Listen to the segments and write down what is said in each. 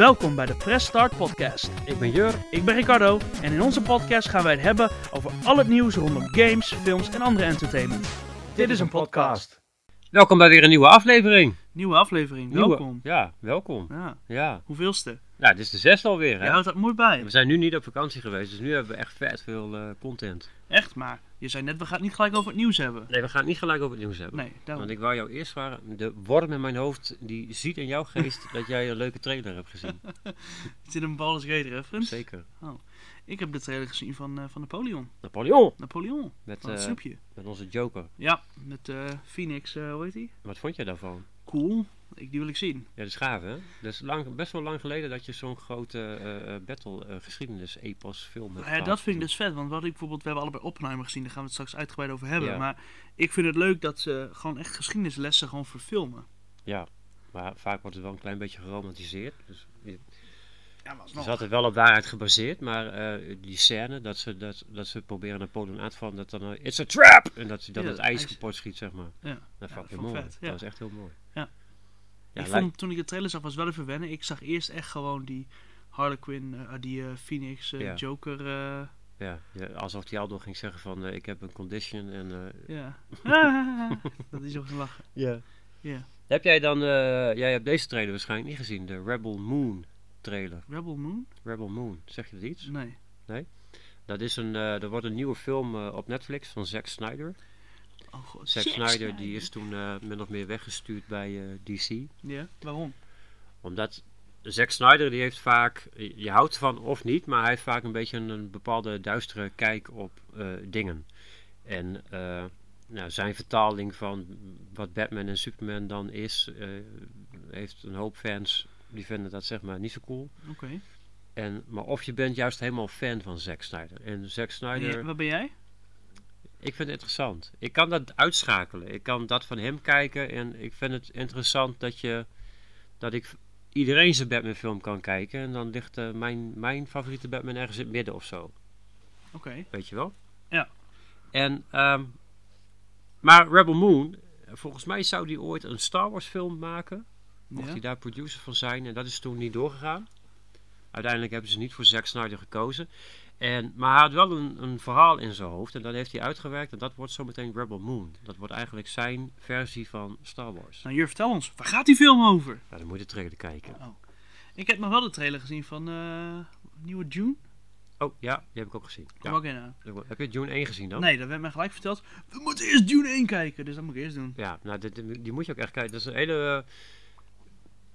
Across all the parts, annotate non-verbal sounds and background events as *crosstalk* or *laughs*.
Welkom bij de Press Start Podcast. Ik ben Jur. Ik ben Ricardo en in onze podcast gaan wij het hebben over al het nieuws rondom games, films en andere entertainment. Dit is een podcast. Welkom bij weer een nieuwe aflevering. Nieuwe aflevering, Nieuwe- welkom. Ja, welkom. Ja, Ja. hoeveelste? Nou, dit is de zesde alweer, Je hè? houdt dat mooi bij. We zijn nu niet op vakantie geweest, dus nu hebben we echt vet veel eh, content. Echt, maar je zei net, we gaan het niet gelijk over het nieuws hebben. Nee, we gaan het niet gelijk over het nieuws hebben. Nee, daarom. Want ik wou jou eerst vragen, de worm in mijn hoofd, die ziet in jouw geest dat jij een leuke trailer hebt gezien. *laughs* Is dit een Baldur's Gate reference? Zeker. Ik heb de trailer gezien van, eh, van Napoleon. Napoleon! Napoleon, Met, het eh, snoepje. met onze Joker. Ja, met eh, Phoenix, hoe heet die? Wat vond je daarvan? Cool, ik, die wil ik zien. Ja, dat is gaaf, hè? Dat is lang, best wel lang geleden dat je zo'n grote eh, eh, battle eh, geschiedenis epos film hebt Ja, gehad. dat vind ik dus vet, want wat ik bijvoorbeeld, we hebben allebei Oppenheimer gezien, daar gaan we het straks uitgebreid over hebben. Ja. Maar ik vind het leuk dat ze gewoon echt geschiedenislessen gewoon verfilmen. Ja, maar vaak wordt het wel een klein beetje geromantiseerd. Dus je- Ja, maar is altijd wel op waarheid gebaseerd, maar die scène dat ze, dat, dat ze proberen Napoleon aan te vallen, dat dan it's a trap! En dat ze dan Ja, het ijs kapot schiet, zeg maar. Ja, Dat Ja, dat mooi. vet. Dat was echt heel mooi. Ja. Ik lijkt- vond, toen ik de trailer zag, was wel even wennen. Ik zag eerst echt gewoon die Harlequin, eh, die eh, Phoenix, eh, Ja. Joker, ja, ja, alsof hij al nog ging zeggen van ik heb een condition en... ja. Ah, *laughs* *laughs* dat is zo gaan lachen. ja. Ja. Heb jij dan, jij hebt deze trailer waarschijnlijk niet gezien, de Rebel Moon trailer. Rebel Moon? Rebel Moon, zeg je dat iets? Nee. Dat is een, er wordt een nieuwe film op Netflix van Zack Snyder. Oh god. Zack Snyder die is toen eh, min of meer weggestuurd bij eh, DC. Ja, waarom? Omdat Zack Snyder die heeft vaak, je houdt ervan of niet, maar hij heeft vaak een beetje een, een bepaalde duistere kijk op eh, dingen. En eh, nou, zijn vertaling van wat Batman en Superman dan is, eh, heeft een hoop fans die vinden dat zeg maar niet zo cool. Oké. En, maar of je bent juist helemaal fan van Zack Snyder. En Zack Snyder, Wat ben jij? Ik vind het interessant. Ik kan dat uitschakelen. Ik kan dat van hem kijken en ik vind het interessant dat je dat ik iedereen zijn Batman film kan kijken en dan ligt eh, mijn, mijn favoriete Batman ergens in het midden of zo. Oké. Weet je wel? Ja. En ehm, maar Rebel Moon, volgens mij zou die ooit een Star Wars film maken. Mocht Ja. hij daar producer van zijn en dat is toen niet doorgegaan. Uiteindelijk hebben ze niet voor Zack Snyder gekozen. En, maar hij had wel een, een verhaal in zijn hoofd en dat heeft hij uitgewerkt en dat wordt zometeen Rebel Moon. Dat wordt eigenlijk zijn versie van Star Wars. Nou, Jur, vertel ons. Waar gaat die film over? Ja, dan moet je de trailer kijken. Ik heb nog wel de trailer gezien van eh nieuwe June. Oh ja, die heb ik ook gezien. Kom Ja. ook in aan. Heb je June 1 gezien dan? Nee, dat werd mij gelijk verteld. We moeten eerst Dune 1 kijken, dus dat moet ik eerst doen. Ja, nou, dit- die moet je ook echt kijken. Dat is een hele... eh,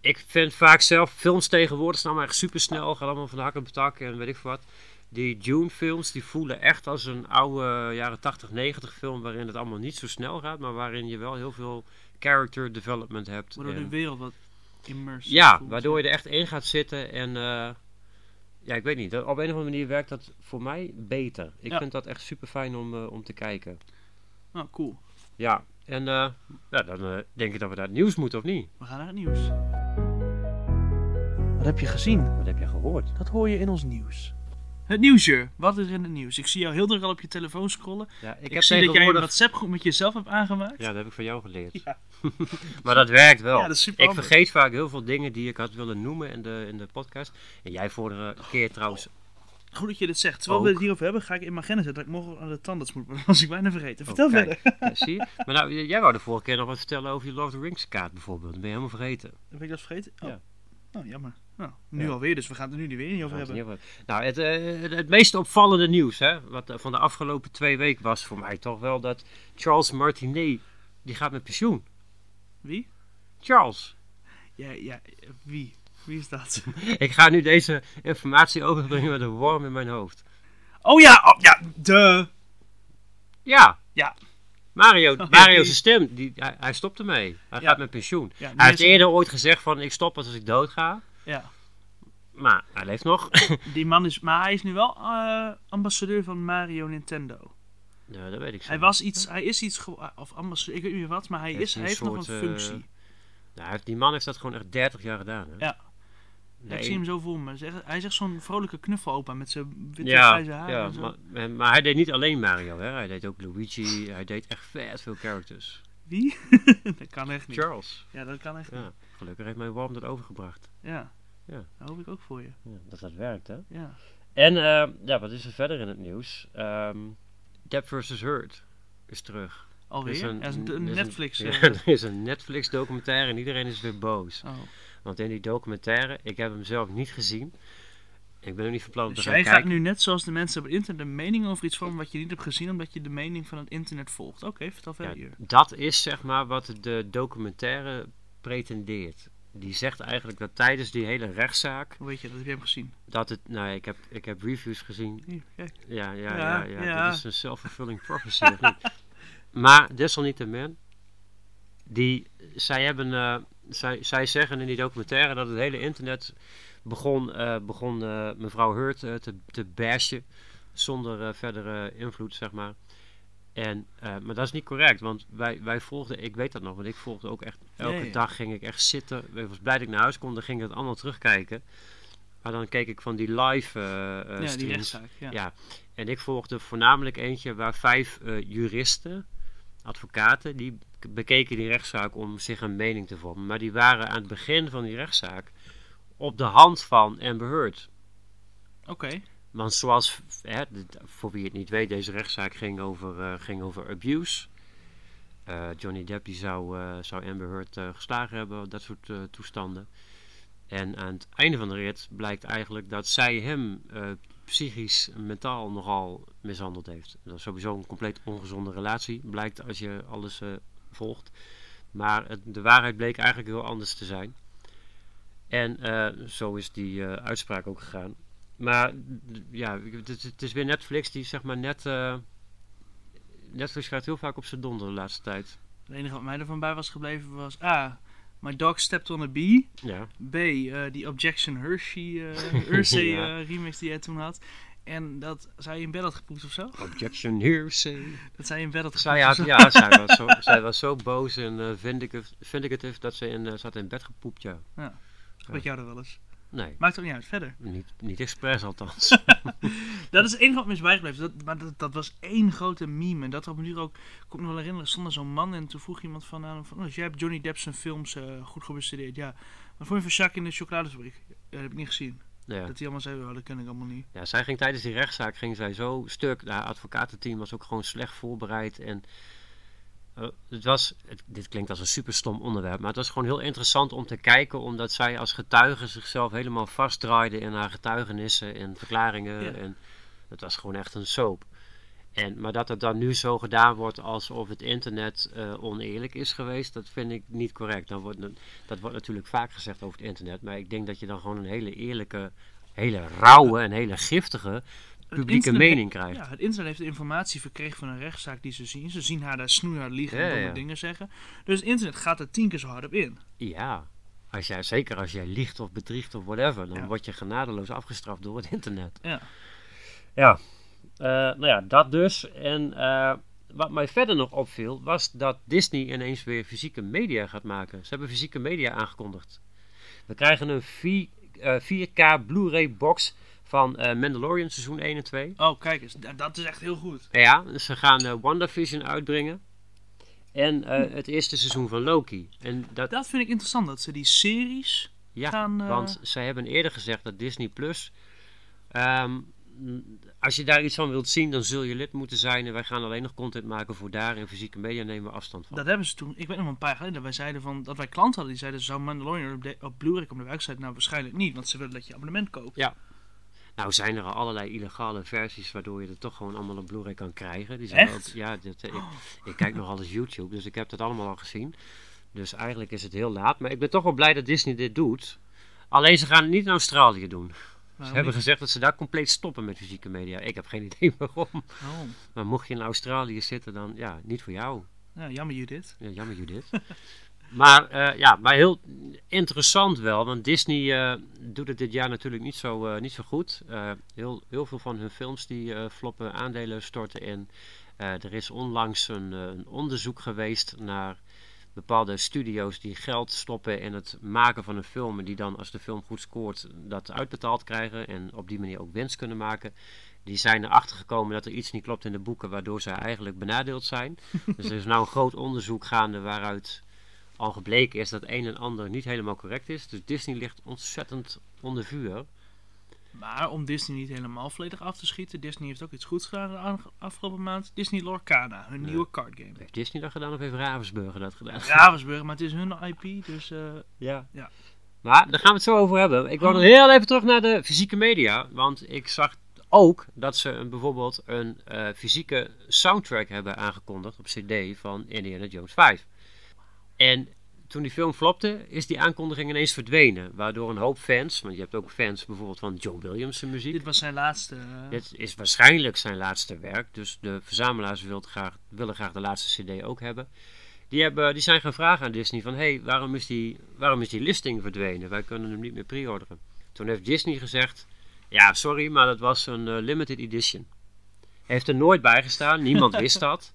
ik vind vaak zelf films tegenwoordig staan maar echt super snel. Gaan allemaal van de hak op de tak en weet ik veel wat. Die Dune films die voelen echt als een oude jaren 80, 90 film. Waarin het allemaal niet zo snel gaat. Maar waarin je wel heel veel character development hebt. Waardoor de wereld wat immersive ja, voelt. waardoor je er echt in gaat zitten. En eh, ja, ik weet niet. dat- Op een of andere manier werkt dat voor mij beter. Ik Ja. vind dat echt super fijn om, eh, om te kijken. Nou, cool. Ja, en eh, ja, dan eh, denk ik dat we naar het nieuws moeten, of niet? We gaan naar het nieuws. Wat heb je gezien? Wat heb je gehoord? Dat hoor je in ons nieuws. Het nieuwsje. Wat is er in het nieuws? Ik zie jou heel druk al op je telefoon scrollen. Ja, Ik, heb zie dat jij een tegenwoordig- WhatsApp groep met jezelf hebt aangemaakt. Ja, dat heb ik van jou geleerd. Ja. *laughs* maar dat werkt wel. Ja, dat is super ik handig. vergeet vaak heel veel dingen die ik had willen noemen in de, in de podcast. En jij vorige keer trouwens. Goed dat je dit zegt. Terwijl we het hierover hebben, ga ik in mijn agenda zetten dat ik morgen aan de tandarts moet. Maar was *laughs* ik bijna vergeten. Vertel Oh, kijk. verder. Ja, zie je? Maar nou, jij wou de vorige keer nog wat vertellen over je Lord of the Rings kaart bijvoorbeeld. Dat ben je helemaal vergeten. Heb ik dat vergeten? Oh, Ja. Oh jammer. Nou, nu Ja. alweer, dus we gaan het er nu weer niet over hebben. niet Nou, het, eh, het, het meest opvallende nieuws hè, wat eh, van de afgelopen twee weken was voor mij toch wel dat Charles Martinet, die gaat met pensioen. Wie? Charles. Ja, ja, wie? Wie is dat? *laughs* Ik ga nu deze informatie overbrengen met een worm in mijn hoofd. Oh ja, oh, ja, de. Ja. Ja. Mario, *laughs* Mario die- zijn stem, die, hij, hij stopt ermee. Hij gaat met pensioen. Hij heeft eerder ooit gezegd van ik stop als ik dood ga. Ja, Maar hij leeft nog. *laughs* die man is. Maar hij is nu wel eh, ambassadeur van Mario Nintendo. ja, dat weet ik zo. Hij was iets, hij is iets, of ambassadeur, ik weet niet meer wat, maar hij, Heeft is, hij heeft nog een eh, functie. Nou, heeft- die man heeft dat gewoon echt 30 jaar gedaan. Hè? Ja. Ik zie hem zo voor me. Hij zegt zo'n vrolijke knuffelopa met zijn witte Ja, grijze haar. ja en zo. maar, maar hij deed niet alleen Mario. Hè? Hij deed ook Luigi. Hij deed echt vet veel characters. Wie? *laughs* dat kan echt niet. Charles. Ja, dat kan echt niet. Gelukkig heeft mijn worm dat overgebracht. Ja. Ja. Dat hoop ik ook voor je. Ja, dat dat werkt, hè? Ja. En eh, ja, wat is er verder in het nieuws? Ehm Depp vs. Heard is terug. Alweer? Er is een- ja, is een, er een is een- Netflix. *laughs* ja, er is een Netflix documentaire en iedereen is weer boos. oh. Want in die documentaire, ik heb hem zelf niet gezien. Ik ben er niet van plan om te Dus gaan jij gaat kijken. nu net zoals de mensen op het internet een mening over iets vormen wat je niet hebt gezien, omdat je de mening van het internet volgt. Oké, vertel verder hier. dat is zeg maar wat de documentaire pretendeert. Die zegt eigenlijk dat tijdens die hele rechtszaak, Hoe weet je dat? Heb je hem gezien? dat het, nou ik heb, ik heb reviews gezien. Hier, kijk. Ja, ja, Ja, ja, dit is een self-fulfilling prophecy. of niet? *laughs* maar desalniettemin, die, zij, hebben, eh, zij, zij zeggen in die documentaire dat het hele internet begon, eh, begon eh, mevrouw Hurt eh, te, te bashen zonder verdere invloed, zeg maar. En, maar dat is niet correct, want wij, wij volgden, ik weet dat nog, want ik volgde ook echt, elke dag ging ik echt zitten. Ik was blij dat ik naar huis kon, dan ging ik het allemaal terugkijken. Maar dan keek ik van die live ja, die streams. rechtszaak. Ja. Ja, en ik volgde voornamelijk eentje waar vijf juristen, advocaten, die bekeken die rechtszaak om zich een mening te vormen. Maar die waren aan het begin van die rechtszaak op de hand van Amber Heard. Oké. Want zoals, hè, voor wie het niet weet, deze rechtszaak ging over, eh, ging over abuse. Eh, Johnny Depp die zou, eh, zou Amber Heard geslagen hebben, dat soort toestanden. En aan het einde van de rit blijkt eigenlijk dat zij hem psychisch en mentaal nogal mishandeld heeft. Dat is sowieso een compleet ongezonde relatie, blijkt als je alles eh, volgt. Maar het, de waarheid bleek eigenlijk heel anders te zijn. En eh, zo is die eh, uitspraak ook gegaan. Maar ja, het, is- het is weer Netflix die zeg maar net. Netflix gaat heel vaak op zijn donder de laatste tijd. Het enige wat mij ervan bij was gebleven was A. My dog stepped on a bee. Ja. B. die Objection Hershey, *laughs* Ja. remix die jij toen had. En dat zij in bed had gepoept of zo? Objection hearsay. Dat zij in bed had gepoept Zij, zo? ja, zij, was zo, *laughs* zij was zo boos en uh, vindicatief, vindicatief dat ze in, eh, had in bed gepoept, ja. Gebeurt jou er wel eens? Nee, Maakt ook niet uit. Verder. niet, niet expres althans. *laughs* Dat is het enige wat me is bijgebleven. Dat, maar dat, dat was één grote meme. En dat op een duur ook, ik kon me wel herinneren, stond er zo'n man en toen vroeg iemand van, aan hem van oh, jij hebt Johnny Depp zijn films eh, goed gebestudeerd. Ja. Wat vond je van Jacques in de chocoladefabriek? Ja, dat heb ik niet gezien. Ja. Dat hij allemaal zei, oh, dat ken ik allemaal niet. ja, zij ging tijdens die rechtszaak ging zij zo stuk. Haar advocatenteam was ook gewoon slecht voorbereid. En eh, het was, het- dit klinkt als een super stom onderwerp, maar het was gewoon heel interessant om te kijken, omdat zij als getuige zichzelf helemaal vastdraaide in haar getuigenissen en verklaringen. Ja. En het was gewoon echt een soap. En, maar dat het dan nu zo gedaan wordt alsof het internet eh, oneerlijk is geweest, dat vind ik niet correct. Dan wordt, dat wordt natuurlijk vaak gezegd over het internet, maar ik denk dat je dan gewoon een hele eerlijke, hele rauwe en hele giftige publieke mening krijgt. Ja, het internet heeft de informatie verkregen van een rechtszaak die ze zien. Ze zien haar daar snoeihard liegen en Ja, domme ja. dingen zeggen. Dus het internet gaat er tien keer zo hard op in. Ja, als jij, zeker als jij liegt of bedriegt of whatever, dan Ja. word je genadeloos afgestraft door het internet. Ja. Ja, nou ja, dat dus. En eh, wat mij verder nog opviel, was dat Disney ineens weer fysieke media gaat maken. Ze hebben fysieke media aangekondigd. We krijgen een 4, eh, 4K Blu-ray box van eh, Mandalorian seizoen 1 en 2. Oh, kijk eens. da- Dat is echt heel goed. Ja, ze gaan eh, WandaVision uitbrengen. En eh, het eerste seizoen van Loki. En dat, Dat vind ik interessant, dat ze die series Ja, gaan... eh, want zij hebben eerder gezegd dat Disney Plus. ehm, als je daar iets van wilt zien, dan zul je lid moeten zijn. En wij gaan alleen nog content maken voor daar. En fysieke media nemen we afstand van. Dat hebben ze toen, ik weet nog een paar jaar geleden, dat wij zeiden van, dat wij klanten hadden die zeiden, zou Mandalorian op, de- op Blu-ray komen? Wij zeiden, nou waarschijnlijk niet, want ze willen dat je abonnement koopt. Nou zijn er al allerlei illegale versies waardoor je het toch gewoon allemaal op Blu-ray kan krijgen. Die zijn Echt? Ook, ja, dit, eh, ik, ik kijk nog alles YouTube, dus ik heb dat allemaal al gezien. Dus eigenlijk is het heel laat. Maar ik ben toch wel blij dat Disney dit doet. Alleen ze gaan het niet in Australië doen. Ze hebben niet? gezegd dat ze daar compleet stoppen met fysieke media. Ik heb geen *laughs* idee waarom. Oh, Maar mocht je in Australië zitten, dan ja, niet voor jou. ja, jammer Judith. Ja, jammer Judith. *laughs* maar eh, ja, maar heel interessant wel, want Disney eh, doet het dit jaar natuurlijk niet zo, eh, niet zo goed. Heel, heel veel van hun films die floppen, aandelen storten in. Er is onlangs een, een onderzoek geweest naar bepaalde studio's die geld stoppen in het maken van een film. En die dan als de film goed scoort dat uitbetaald krijgen en op die manier ook winst kunnen maken. Die zijn erachter gekomen dat er iets niet klopt in de boeken, waardoor zij eigenlijk benadeeld zijn. *laughs* dus er is nou een groot onderzoek gaande waaruit al gebleken is dat een en ander niet helemaal correct is. Dus Disney ligt ontzettend onder vuur. Maar om Disney niet helemaal volledig af te schieten, Disney heeft ook iets goeds gedaan de afgelopen maand. Disney Lorcana, hun nieuwe card game. Heeft Disney dat gedaan of heeft Ravensburger dat gedaan? Ravensburg, maar het is hun IP, dus eh, Ja. Ja. Maar daar gaan we het zo over hebben. Ik wou nog heel even terug naar de fysieke media. Want ik zag ook dat ze een, bijvoorbeeld een eh, fysieke soundtrack hebben aangekondigd op CD van Indiana Jones 5. En toen die film flopte, is die aankondiging ineens verdwenen. Waardoor een hoop fans, want je hebt ook fans bijvoorbeeld van John Williams' muziek. dit was zijn laatste. eh, Dit is waarschijnlijk zijn laatste werk. Dus de verzamelaars graag, willen graag de laatste CD ook hebben. Die, hebben, die zijn gaan vragen aan Disney van... Hé, hey, waarom, is die, waarom is die listing verdwenen? Wij kunnen hem niet meer pre-orderen. Toen heeft Disney gezegd... Ja, sorry, maar dat was een eh, limited edition. Heeft er nooit bij gestaan. Niemand wist *laughs* dat.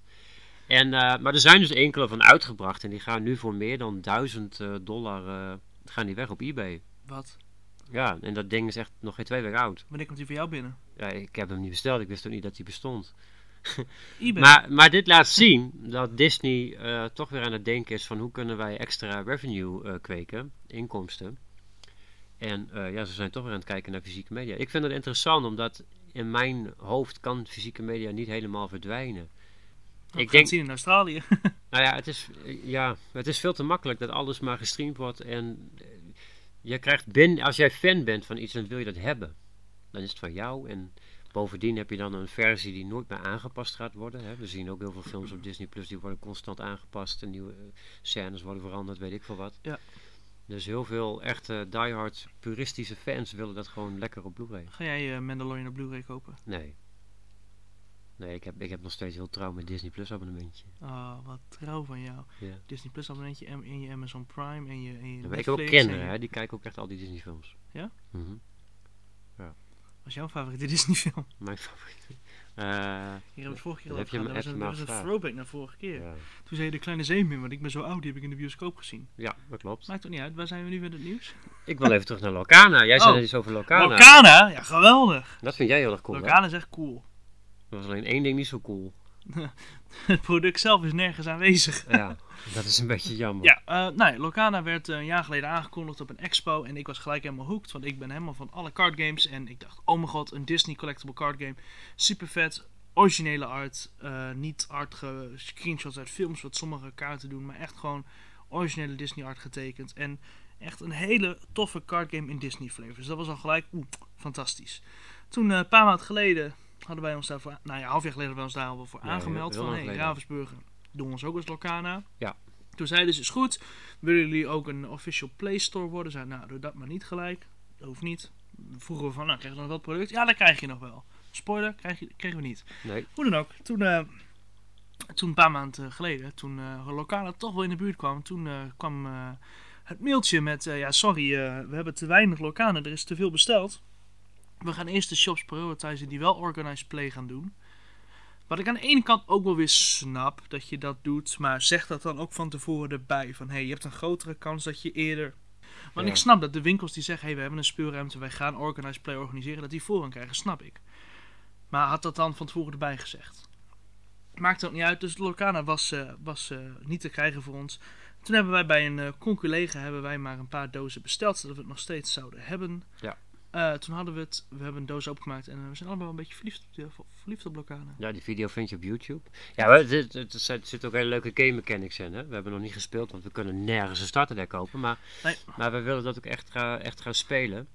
En, eh, maar er zijn dus enkele van uitgebracht. En die gaan nu voor meer dan 1000 eh, dollar... eh, gaan die weg op eBay. wat? Ja, en dat ding is echt nog geen twee weken oud. Wanneer komt hij voor jou binnen? Ja, ik heb hem niet besteld. Ik wist ook niet dat hij bestond. *laughs* eBay. Maar, maar dit laat zien dat Disney toch weer aan het denken is van hoe kunnen wij extra revenue kweken, inkomsten. En ja, ze zijn toch weer aan het kijken naar fysieke media. Ik vind het interessant, omdat in mijn hoofd kan fysieke media niet helemaal verdwijnen. Ik denk- het zien in Australië. *laughs* Nou ja, het is, ja, het is veel te makkelijk dat alles maar gestreamd wordt. En eh, je krijgt binnen, als jij fan bent van iets, dan wil je dat hebben. Dan is het van jou. En bovendien heb je dan een versie die nooit meer aangepast gaat worden. Hè. We zien ook heel veel films op Disney Plus die worden constant aangepast. En nieuwe eh, scènes worden veranderd, weet ik veel wat. Ja. Dus heel veel echte diehard puristische fans willen dat gewoon lekker op Blu-ray. Ga jij eh, Mandalorian op Blu-ray kopen? Nee. Nee, ik heb, ik heb nog steeds heel trouw met Disney Plus abonnementje. Ah, wat trouw van jou. Ja. Disney Plus abonnementje en in je Amazon Prime en je, en je Ja, ik heb ook en kinderen, hè, die kijken ook echt al die Disney films. Ja? Mhm. Wat is jouw favoriete Disney film? *laughs* Mijn favoriet. Eh, Hier hebben we het vorige keer al heb je over. Dat was echt een, was een throwback naar vorige keer. ja. Toen zei je de kleine zeemeer, want ik ben zo oud, die heb ik in de bioscoop gezien. ja, dat klopt. Maakt toch niet uit, waar zijn we nu met het nieuws? Ik wil even terug naar Locana. Jij zei Oh. net iets over Locana. Locana? Ja, geweldig. Dat vind jij heel erg cool, hè? Locana is echt cool. Er was alleen één ding niet zo cool. *laughs* Het product zelf is nergens aanwezig. Ja, dat is een beetje jammer. Ja, eh nou ja, Locana werd eh, een jaar geleden aangekondigd op een expo en ik was gelijk helemaal hooked, want ik ben helemaal van alle card games en ik dacht, oh mijn god, een Disney collectible card game, super vet, originele art, eh, niet art screenshots uit films wat sommige kaarten doen, maar echt gewoon originele Disney art getekend en echt een hele toffe card game in Disney flavor. Dus dat was al gelijk, oeh, fantastisch. Toen een paar maanden geleden hadden wij ons daarvoor, nou ja, half jaar geleden hadden we ons daar al voor Ja, aangemeld heel van, hey. Ravensburger, doen we ons ook als Locana. Ja. Toen zeiden ze, is goed, willen jullie ook een official Play Store worden? Zeiden, nou, doe dat maar niet gelijk. Dat hoeft niet. Vroegen we van, nou, krijg je nog wel het product? Ja, dat krijg je nog wel. Spoiler, krijg je, kregen we niet. Nee. Hoe dan ook, toen, eh, toen een paar maanden geleden, toen eh Locana toch wel in de buurt kwam, toen eh, kwam het mailtje met, ja, sorry, we hebben te weinig Locana, er is te veel besteld. We gaan eerst de shops prioritizen die wel organized play gaan doen. Wat ik aan de ene kant ook wel weer snap dat je dat doet, maar zeg dat dan ook van tevoren erbij. Van hé, hey, je hebt een grotere kans dat je eerder. Want Ja. ik snap dat de winkels die zeggen: hé, hey, we hebben een speelruimte, wij gaan organized play organiseren, dat die voorrang krijgen, snap ik. Maar had dat dan van tevoren erbij gezegd? Maakt ook niet uit, dus de Locana was, eh, was eh, niet te krijgen voor ons. Toen hebben wij bij een conculega hebben wij maar een paar dozen besteld, zodat we het nog steeds zouden hebben. Ja. Eh, toen hadden we het, we hebben een doos opengemaakt en eh, we zijn allemaal een beetje verliefd op, de, verliefd op. Ja, die video vind je op YouTube. Ja, er zitten ook hele leuke game mechanics in. Hè? We hebben nog niet gespeeld, want we kunnen nergens een starter deck kopen. Maar, Nee. maar we willen dat ook echt, ga, echt gaan spelen.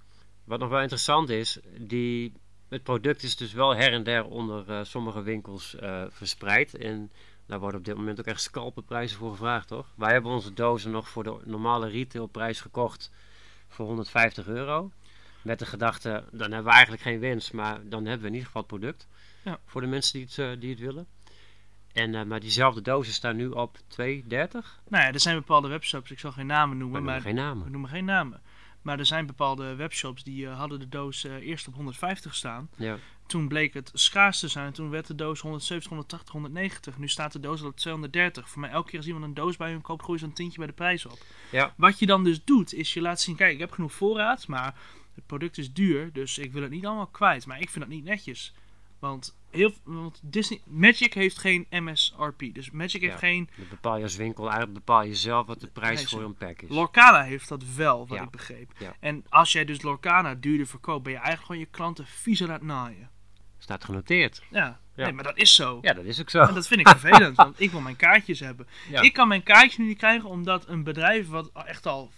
Wat nog wel interessant is, die, het product is dus wel her en der onder eh, sommige winkels verspreid. En daar worden op dit moment ook echt scalpenprijzen voor gevraagd, toch? Wij hebben onze dozen nog voor de normale retailprijs gekocht voor 150 euro. Met de gedachte, dan hebben we eigenlijk geen winst, maar dan hebben we in ieder geval het product. Ja. Voor de mensen die het, eh, die het willen. En, eh, maar diezelfde dozen staan nu op 2,30. Nou ja, er zijn bepaalde webshops, ik zal geen namen We noemen, maar geen we namen. noemen geen namen. Maar er zijn bepaalde webshops die eh, hadden de doos eerst op 150 staan. Ja. Toen bleek het schaars te zijn. Toen werd de doos 170, 180, 190. Nu staat de doos al op 230. Voor mij elke keer als iemand een doos bij hun koopt, gooi je zo'n tientje bij de prijs op. Ja. Wat je dan dus doet, is je laat zien, kijk, ik heb genoeg voorraad, maar het product is duur, dus ik wil het niet allemaal kwijt. Maar ik vind dat niet netjes. Want, heel, want Disney, Magic heeft geen MSRP. Dus Magic heeft Ja. geen... Dat bepaal je als winkel, eigenlijk bepaal je zelf wat de prijs voor een pack is. Lorcana heeft dat wel, wat Ja. ik begreep. Ja. En als jij dus Lorcana duurder verkoopt, ben je eigenlijk gewoon je klanten vies aan het naaien. Staat genoteerd. Ja, Ja. Nee, maar dat is zo. Ja, dat is ook zo. En dat vind ik vervelend, want ik wil mijn kaartjes hebben. *laughs* Ja. Ik kan mijn kaartjes nu niet krijgen omdat een bedrijf wat echt al...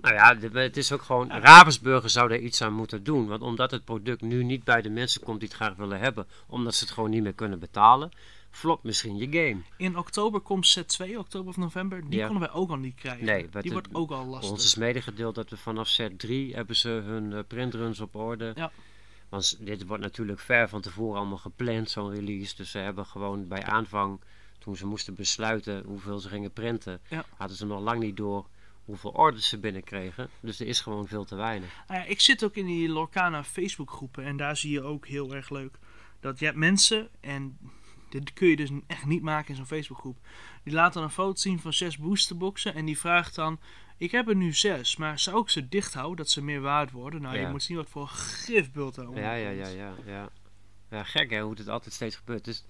Nou ja, het is ook gewoon. Ravensburger zou daar iets aan moeten doen. Want omdat het product nu niet bij de mensen komt die het graag willen hebben, omdat ze het gewoon niet meer kunnen betalen, flopt misschien je game. In oktober komt set 2, oktober of november. Die Ja. konden wij ook al niet krijgen. Nee, die wordt ook al lastig. Ons is medegedeeld dat we vanaf set 3 hebben ze hun eh, printruns op orde. Ja. Want dit wordt natuurlijk ver van tevoren allemaal gepland, zo'n release. Dus ze hebben gewoon bij aanvang, toen ze moesten besluiten hoeveel ze gingen printen, Ja. hadden ze nog lang niet door hoeveel orders ze binnenkregen. Dus er is gewoon veel te weinig. Nou ik zit ook in die Lorcana Facebook groepen en daar zie je ook heel erg leuk dat je hebt mensen en dit kun je dus echt niet maken in zo'n Facebookgroep. Die laten dan een foto zien van zes boosterboxen en die vraagt dan: ik heb er nu zes, maar zou ik ze dicht houden dat ze meer waard worden? Nou, je moet zien wat voor gifbult er Ja, ja, ja, ja, ja. Ja, gek hè, hoe het altijd steeds gebeurt. Is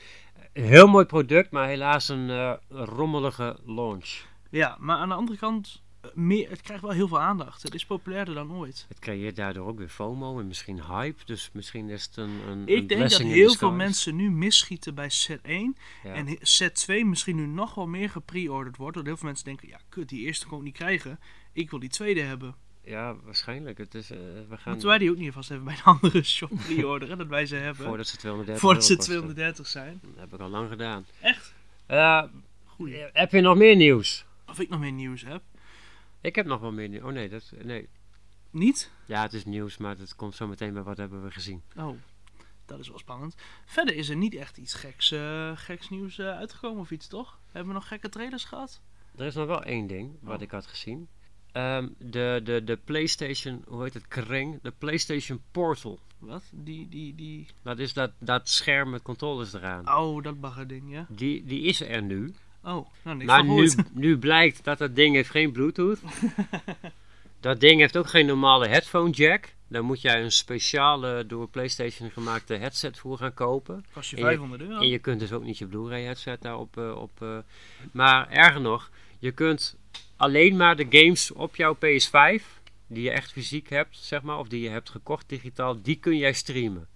een heel mooi product, maar helaas een eh, rommelige launch. Ja, maar aan de andere kant, eh, meer, het krijgt wel heel veel aandacht. Het is populairder dan ooit. Het creëert daardoor ook weer FOMO en misschien hype. Dus misschien is het een, een een Ik denk dat heel veel mensen nu misschieten bij set 1 Ja. En set 2 misschien nu nog wel meer gepreorderd wordt. Want heel veel mensen denken, ja kut, die eerste kon ik niet krijgen. Ik wil die tweede hebben. Ja, waarschijnlijk. Het is, eh, we gaan Moeten wij die ook niet vast even bij een andere *laughs* shop preorderen, dat wij ze hebben. voordat ze 230 voordat ze euro kosten. 230 zijn. Dat heb ik al lang gedaan. Echt? Eh, Goeie. heb je nog meer nieuws? Of ik nog meer nieuws heb. Ik heb nog wel meer nieuws. Oh nee, dat, nee. Niet? Ja, het is nieuws, maar het komt zo meteen bij wat hebben we gezien. Oh, dat is wel spannend. Verder is er niet echt iets geks, eh, geks nieuws eh, uitgekomen of iets, toch? Hebben we nog gekke trailers gehad? Er is nog wel één ding wat Oh. ik had gezien. Ehm, de, de, de PlayStation, hoe heet het, kring? De PlayStation Portal. Wat? Die, die, die... Dat is dat, dat scherm met controllers eraan. Oh, dat baggerding, ja? Die, die is er nu. Oh, nou niks Maar nu, blijkt dat dat ding heeft geen Bluetooth. *laughs* dat ding heeft ook geen normale headphone jack. Daar moet jij een speciale door PlayStation gemaakte headset voor gaan kopen. Kost je- 500 euro. En je kunt dus ook niet je Blu-ray headset daarop eh, op. eh, maar erger nog, je kunt alleen maar de games op jouw PS5, die je echt fysiek hebt, zeg maar, of die je hebt gekocht digitaal, die kun jij streamen.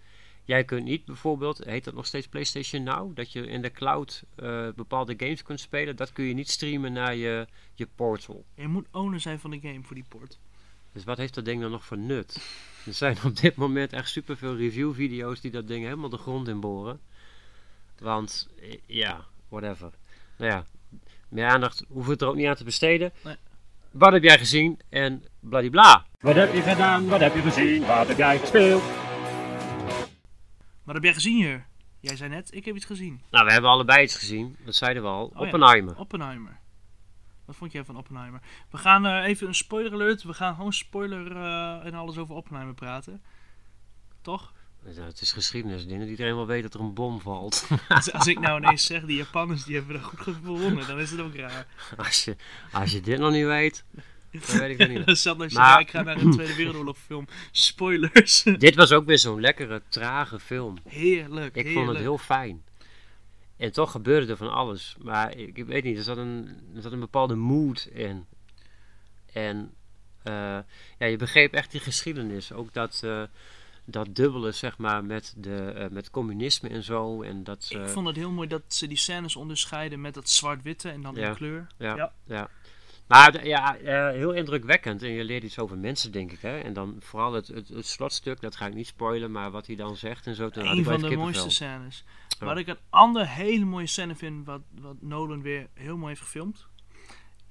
Jij kunt niet bijvoorbeeld, heet dat nog steeds PlayStation Now, dat je in de cloud eh, bepaalde games kunt spelen. Dat kun je niet streamen naar je, je portal. Je moet owner zijn van de game voor die port. Dus wat heeft dat ding dan nog voor nut? Er zijn op dit moment echt superveel review-video's die dat ding helemaal de grond in boren. Want, eh, ja, whatever. Nou ja, meer aandacht hoeven we het er ook niet aan te besteden. Nee. Wat heb jij gezien en bladibla. Wat heb je gedaan? Wat heb je gezien? Wat heb jij gespeeld? Wat heb jij gezien hier? Jij zei net, ik heb iets gezien. Nou, we hebben allebei iets gezien. Dat zeiden we al. Oh ja. Oppenheimer. Oppenheimer. Wat vond jij van Oppenheimer? We gaan eh, even een spoiler alert. We gaan gewoon spoiler eh, en alles over Oppenheimer praten. Toch? Ja, het is geschiedenis. Denk dat iedereen wel weet dat er een bom valt. *laughs* Als, als ik nou ineens zeg, die Japanners die hebben er goed gewonnen, dan is het ook raar. als, je, als je dit nog niet weet, dan weet ik niet. *laughs* Zat Maar- ik ga naar een Tweede Wereldoorlog film. Spoilers. *laughs* Dit was ook weer zo'n lekkere, trage film. heerlijk, Ik heerlijk. vond het heel fijn. En toch gebeurde er van alles. Maar ik, ik weet niet, er zat een, er zat een bepaalde mood in. En eh, ja, je begreep echt die geschiedenis. Ook dat, eh, dat dubbele, zeg maar, met, de, eh, met communisme en zo. En dat, Ik vond het heel mooi dat ze die scènes onderscheiden met dat zwart-witte en dan Ja. in kleur. ja, ja. ja. Maar ja, eh, heel indrukwekkend. En je leert iets over mensen, denk ik. Hè? En dan vooral het, het, het slotstuk, dat ga ik niet spoilen, maar wat hij dan zegt en zo. toen Een van de mooiste scènes. Ja. Wat ik een andere hele mooie scène vind, wat, wat Nolan weer heel mooi heeft gefilmd,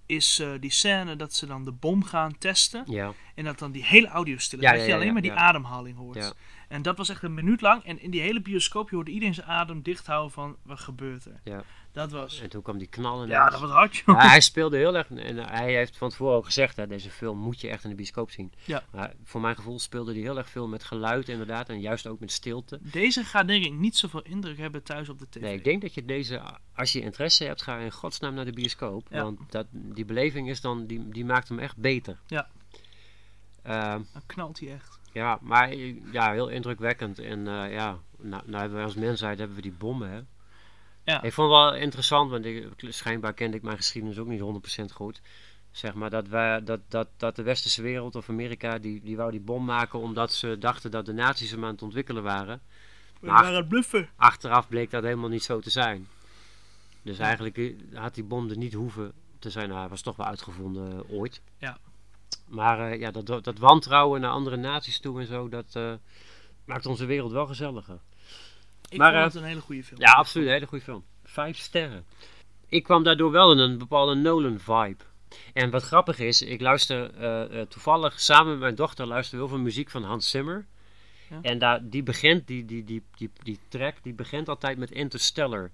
is eh, die scène dat ze dan de bom gaan testen Ja, en dat dan die hele audio stil is. Ja, dat je alleen maar die ademhaling hoort. Ja. En dat was echt een minuut lang en in die hele bioscoop je hoorde iedereen zijn adem dicht houden van wat gebeurt er. ja. Dat was... En toen kwam die knal Ja, dat was hard joh. Ja, hij speelde heel erg. En hij heeft van tevoren al gezegd: hè, deze film moet je echt in de bioscoop zien. Ja. Maar voor mijn gevoel speelde hij heel erg veel met geluid, inderdaad. En juist ook met stilte. Deze gaat denk ik niet zoveel indruk hebben thuis op de tv. Nee, ik denk dat je deze, als je interesse hebt, ga in godsnaam naar de bioscoop. Ja. Want dat, die beleving is dan, die, die maakt hem echt beter. Ja. Ehm, Dan knalt hij echt. ja, maar ja, heel indrukwekkend. En eh, ja, nou, nou hebben wij als mensheid hebben we die bommen, hè. Ja. Ik vond het wel interessant, want ik, schijnbaar kende ik mijn geschiedenis ook niet 100% goed. Zeg maar dat, wij, dat, dat, dat de westerse wereld of Amerika, die, die wou die bom maken omdat ze dachten dat de nazi's hem aan het ontwikkelen waren. We Maar- waren het bluffen. Achteraf bleek dat helemaal niet zo te zijn. Dus eigenlijk had die bom er niet hoeven te zijn. Nou, hij was toch wel uitgevonden eh, ooit. Ja. Maar eh, ja, dat, dat wantrouwen naar andere naties toe en zo, dat eh, maakt onze wereld wel gezelliger. Ik Maar, vond eh, het een hele goede film. Ja, absoluut. Een hele goede film. Vijf sterren. Ik kwam daardoor wel in een bepaalde Nolan-vibe. En wat grappig is, ik luister eh, eh, toevallig samen met mijn dochter luister heel veel muziek van Hans Zimmer. Ja. En daar, die begint, die, die, die, die, die track, die begint altijd met Interstellar.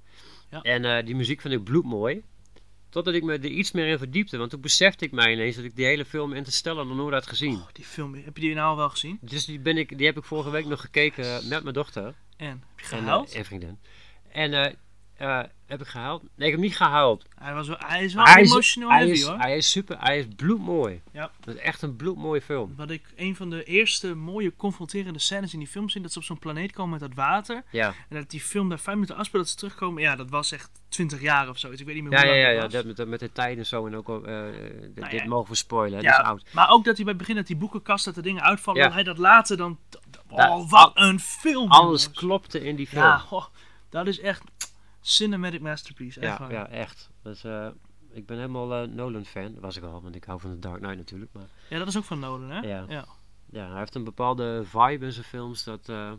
Ja. En die muziek vind ik bloedmooi. Totdat ik me er iets meer in verdiepte. Want toen besefte ik mij ineens dat ik die hele film Interstellar nog nooit had gezien. Oh, die film, heb je die nou al wel gezien? Dus die, ben ik, die heb ik vorige week nog gekeken met mijn dochter. En, heb je En, gehuild? eh, en vriendin. En eh, heb ik gehuild? Nee, ik heb niet gehuild. hij, was wel, hij is wel Hij is, emotional hij, heavy is, hoor. hij is super, hij is bloedmooi. Ja. Dat is echt een bloedmooie film. Wat ik een van de eerste mooie confronterende scènes in die film zie, dat ze op zo'n planeet komen met dat water. Ja, En dat die film daar vijf minuten afspeelt, dat ze terugkomen. Ja, dat was echt 20 jaar of zo. Ik weet niet meer ja, hoe ja, lang ja, dat ja dat, met, met de tijd en zo. En ook, eh, dit- Nou dit ja. mogen we spoilen, Ja, dat is oud. Maar ook dat hij bij het begin dat die boekenkast dat de dingen uitvallen, dat hij dat later dan... Oh, wat een film! Alles jongens. klopte in die film. Ja, Ja, oh, dat is echt cinematic masterpiece. Echt ja, waar. echt. Dus, eh, ik ben helemaal eh, Nolan-fan. Dat was ik al, want ik hou van The Dark Knight natuurlijk. Maar Ja, dat is ook van Nolan, hè? Ja. ja. ja, hij heeft een bepaalde vibe in zijn films. Dat, eh,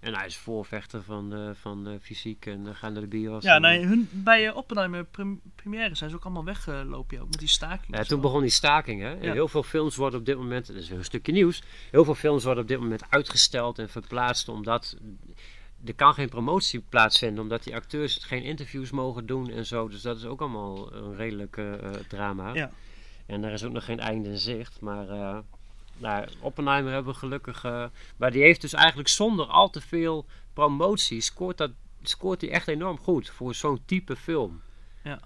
en hij is voorvechter van, van fysiek en uh, gaan naar de bios. Ja, hun, bij uh, Oppenheimer prim- première zijn ze ook allemaal weggelopen, ja, ook met die staking. Ja, en toen begon die staking. Hè? Ja. Heel veel films worden op dit moment, dat is een stukje nieuws, heel veel films worden op dit moment uitgesteld en verplaatst omdat er kan geen promotie plaatsvinden, omdat die acteurs geen interviews mogen doen en zo. Dus dat is ook allemaal een redelijk eh, drama. Ja. En er is ook nog geen einde in zicht. Maar eh nou, Oppenheimer hebben we gelukkig. eh, maar die heeft dus eigenlijk zonder al te veel promotie scoort, dat, scoort hij echt enorm goed voor zo'n type film. Ja.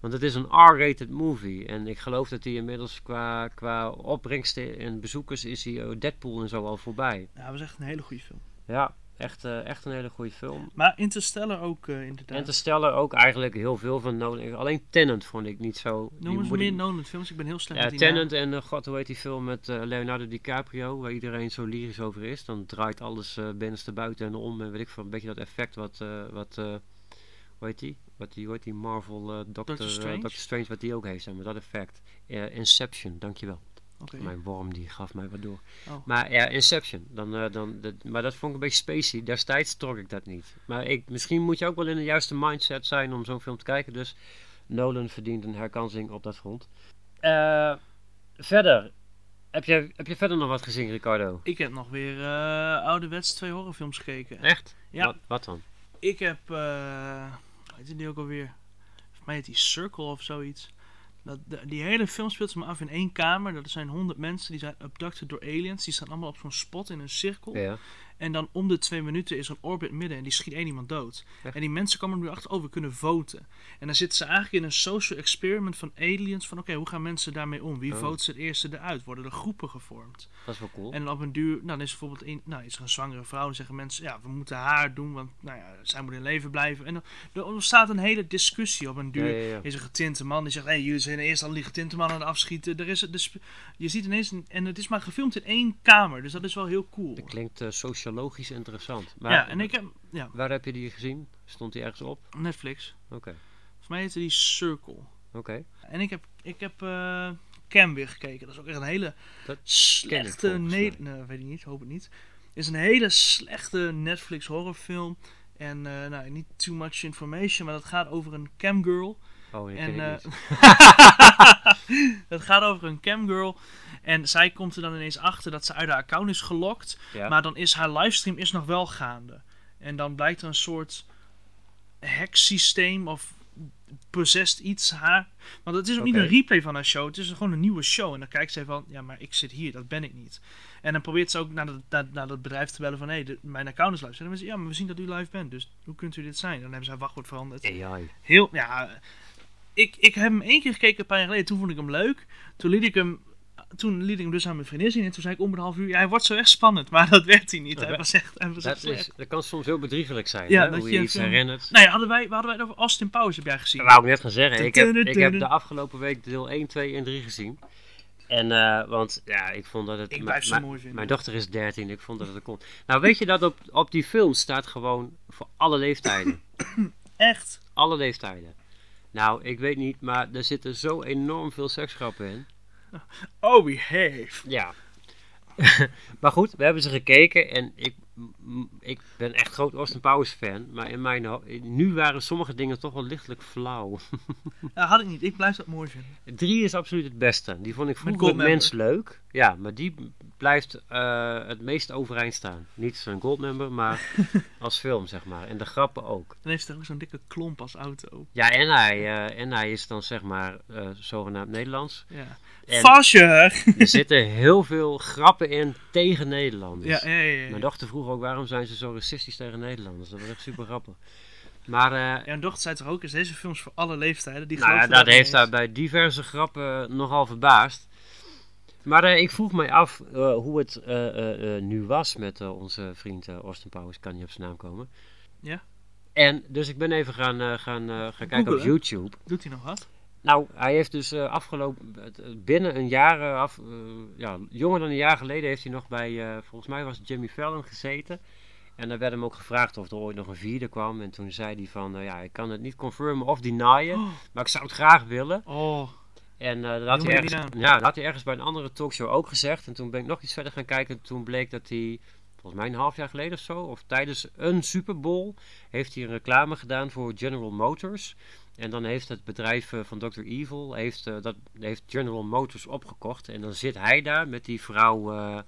Want het is een R-rated movie. En ik geloof dat hij inmiddels qua, qua opbrengsten en bezoekers is hij Deadpool en zo al voorbij. Ja, dat was echt een hele goede film. Ja, echt, eh, echt een hele goede film. Maar Interstellar ook eh, inderdaad. Interstellar ook eigenlijk heel veel van Nolan. Alleen Tenant vond ik niet zo. Noem eens meer Nolan films, ik ben heel slecht Ja, met die Tenant en uh, god, hoe heet die film met eh, Leonardo DiCaprio, waar iedereen zo lyrisch over is. Dan draait alles eh binnenste buiten en om en weet ik veel, een beetje dat effect wat, eh, wat eh, hoe heet die? Wat die, hoe heet die Marvel eh Doctor, Doctor eh, Strange? Doctor Strange, wat die ook heeft, zeg maar, dat effect. Eh, Inception, dankjewel. Mijn worm die gaf mij wat door. Oh. Maar ja, Inception, dan, eh, dan, dat, maar dat vond ik een beetje spacey. Destijds trok ik dat niet. Maar ik, misschien moet je ook wel in de juiste mindset zijn om zo'n film te kijken. Dus Nolan verdient een herkansing op dat front. Eh, verder, heb je, heb je verder nog wat gezien, Ricardo? Ik heb nog weer eh ouderwets twee horrorfilms gekeken. Echt? Ja. Wat, wat dan? Ik heb, hoe heet die ook alweer? Volgens mij heet die Circle of zoiets. Dat, de- die hele film speelt zich maar af in één kamer. Dat zijn honderd mensen die zijn abducted door aliens. Die staan allemaal op zo'n spot in een cirkel. Ja. En dan om de twee minuten is er een orbit midden en die schiet één iemand dood. Echt? En die mensen komen er nu achter, oh we kunnen voten. En dan zitten ze eigenlijk in een social experiment van aliens. Van oké, hoe gaan mensen daarmee om? Wie Oh. vote ze het eerste eruit? Worden er groepen gevormd? Dat is wel cool. En op een duur, nou, dan is er bijvoorbeeld een, nou, is er een zwangere vrouw. Dan zeggen mensen, ja, we moeten haar doen, want nou ja, zij moet in leven blijven. En dan er ontstaat een hele discussie op een duur. Ja, ja, ja. Is een getinte man die zegt, hé, hey, jullie zijn eerst al die getinte man aan het afschieten. Er is het, dus, je ziet ineens, een, en het is maar gefilmd in één kamer, dus dat is wel heel cool. Dat klinkt eh, sociologisch interessant. Maar ja, en ik heb, ja, waar heb je die gezien? Stond die ergens op? Netflix. Oké, Volgens mij heette die Circle. oké. En ik heb, ik heb eh, Cam weer gekeken. Dat is ook echt een hele Dat slechte... Nee, nee, weet ik niet, hoop het niet. is een hele slechte Netflix horrorfilm. En eh, nou, niet too much information, maar dat gaat over een camgirl. Oh, En, eh. *laughs* Het gaat over een camgirl. En zij komt er dan ineens achter dat ze uit haar account is gelokt. Ja. Maar dan is haar livestream is nog wel gaande. En dan blijkt er een soort hacksysteem of possessed iets haar. Want het is ook niet een replay van haar show. Het is gewoon een nieuwe show. En dan kijkt zij van, ja, maar ik zit hier, dat ben ik niet. En dan probeert ze ook naar, dat- naar, naar dat bedrijf te bellen van, hé, hey, mijn account is live. En dan ze, ja, maar we zien dat u live bent. Dus hoe kunt u dit zijn? Dan hebben ze haar wachtwoord veranderd. AI. Heel, ja. Ik, ik heb hem één keer gekeken een paar jaar geleden. Toen vond ik hem leuk. Toen liet ik hem toen liet ik hem dus aan mijn vriendin zien. En toen zei ik om een half uur, ja, hij wordt zo echt spannend. Maar dat werd hij niet. Hij was echt, hij was echt Dat, is, dat kan soms heel bedriegelijk zijn, Ja, hè? dat hoe je je iets herinnert. Nou ja, hadden wij, hadden wij het over Austin Powers, heb jij gezien? Dat wou ik net gaan zeggen. Ik heb, ik heb de afgelopen week deel 1, 2 en 3 gezien. En, eh, want ja, ik vond dat het... Ik blijf mooi vinden. Mijn dochter is 13, ik vond dat het kon. Nou, weet je dat op, op die film staat gewoon voor alle leeftijden. Echt? alle leeftijden. Nou, ik weet niet, maar er zitten zo enorm veel seksgrappen in. Oh, behave. Ja. *laughs* maar goed, we hebben ze gekeken en ik, ik ben echt groot Austin Powers fan. Maar in mijn, nu waren sommige dingen toch wel lichtelijk flauw. *laughs* Ja, had ik niet. Ik blijf dat mooi vinden. Drie is absoluut het beste. Die vond ik vroeger het mens leuk. Ja, maar die blijft eh, het meest overeind staan. Niet zijn goldmember, maar *laughs* als film, zeg maar. En de grappen ook. Dan heeft hij ook zo'n dikke klomp als auto. Ja, en hij, eh, en hij is dan zeg maar eh, zogenaamd Nederlands. Ja. En Fasje! er zitten heel veel grappen in tegen Nederlanders. Ja, ja, ja. ja. Mijn dochter vroeg ook waarom zijn ze zo racistisch tegen Nederlanders. Dat was echt super grappig. Maar eh, Ja, mijn dochter zei toch ook, is deze films voor alle leeftijden? Die nou, ja, dat heeft haar eens. bij diverse grappen nogal verbaasd. Maar eh, ik vroeg mij af eh, hoe het nu was met onze vriend Austin Powers. Kan niet op zijn naam komen. Ja. En dus ik ben even gaan, gaan, gaan kijken op. YouTube. Doet hij nog wat? Nou, hij heeft dus eh, afgelopen, het- binnen een jaar, eh, af, eh, ja, jonger dan een jaar geleden, heeft hij nog bij, eh, volgens mij was het Jimmy Fallon gezeten. En daar werd hem ook gevraagd of er ooit nog een vierde kwam. En toen zei hij van, eh, ja, ik kan het niet confirmen of denyen, Oh, maar ik zou het graag willen. oh. En eh, dat, had hij ergens, ja, dat had hij ergens bij een andere talkshow ook gezegd. En toen ben ik nog iets verder gaan kijken. Toen bleek dat hij, volgens mij een half jaar geleden of zo, of tijdens een Super Bowl, heeft hij een reclame gedaan voor General Motors. En dan heeft het bedrijf eh, van Dr. Evil, heeft, eh, dat, heeft General Motors opgekocht. En dan zit hij daar met die vrouw, eh,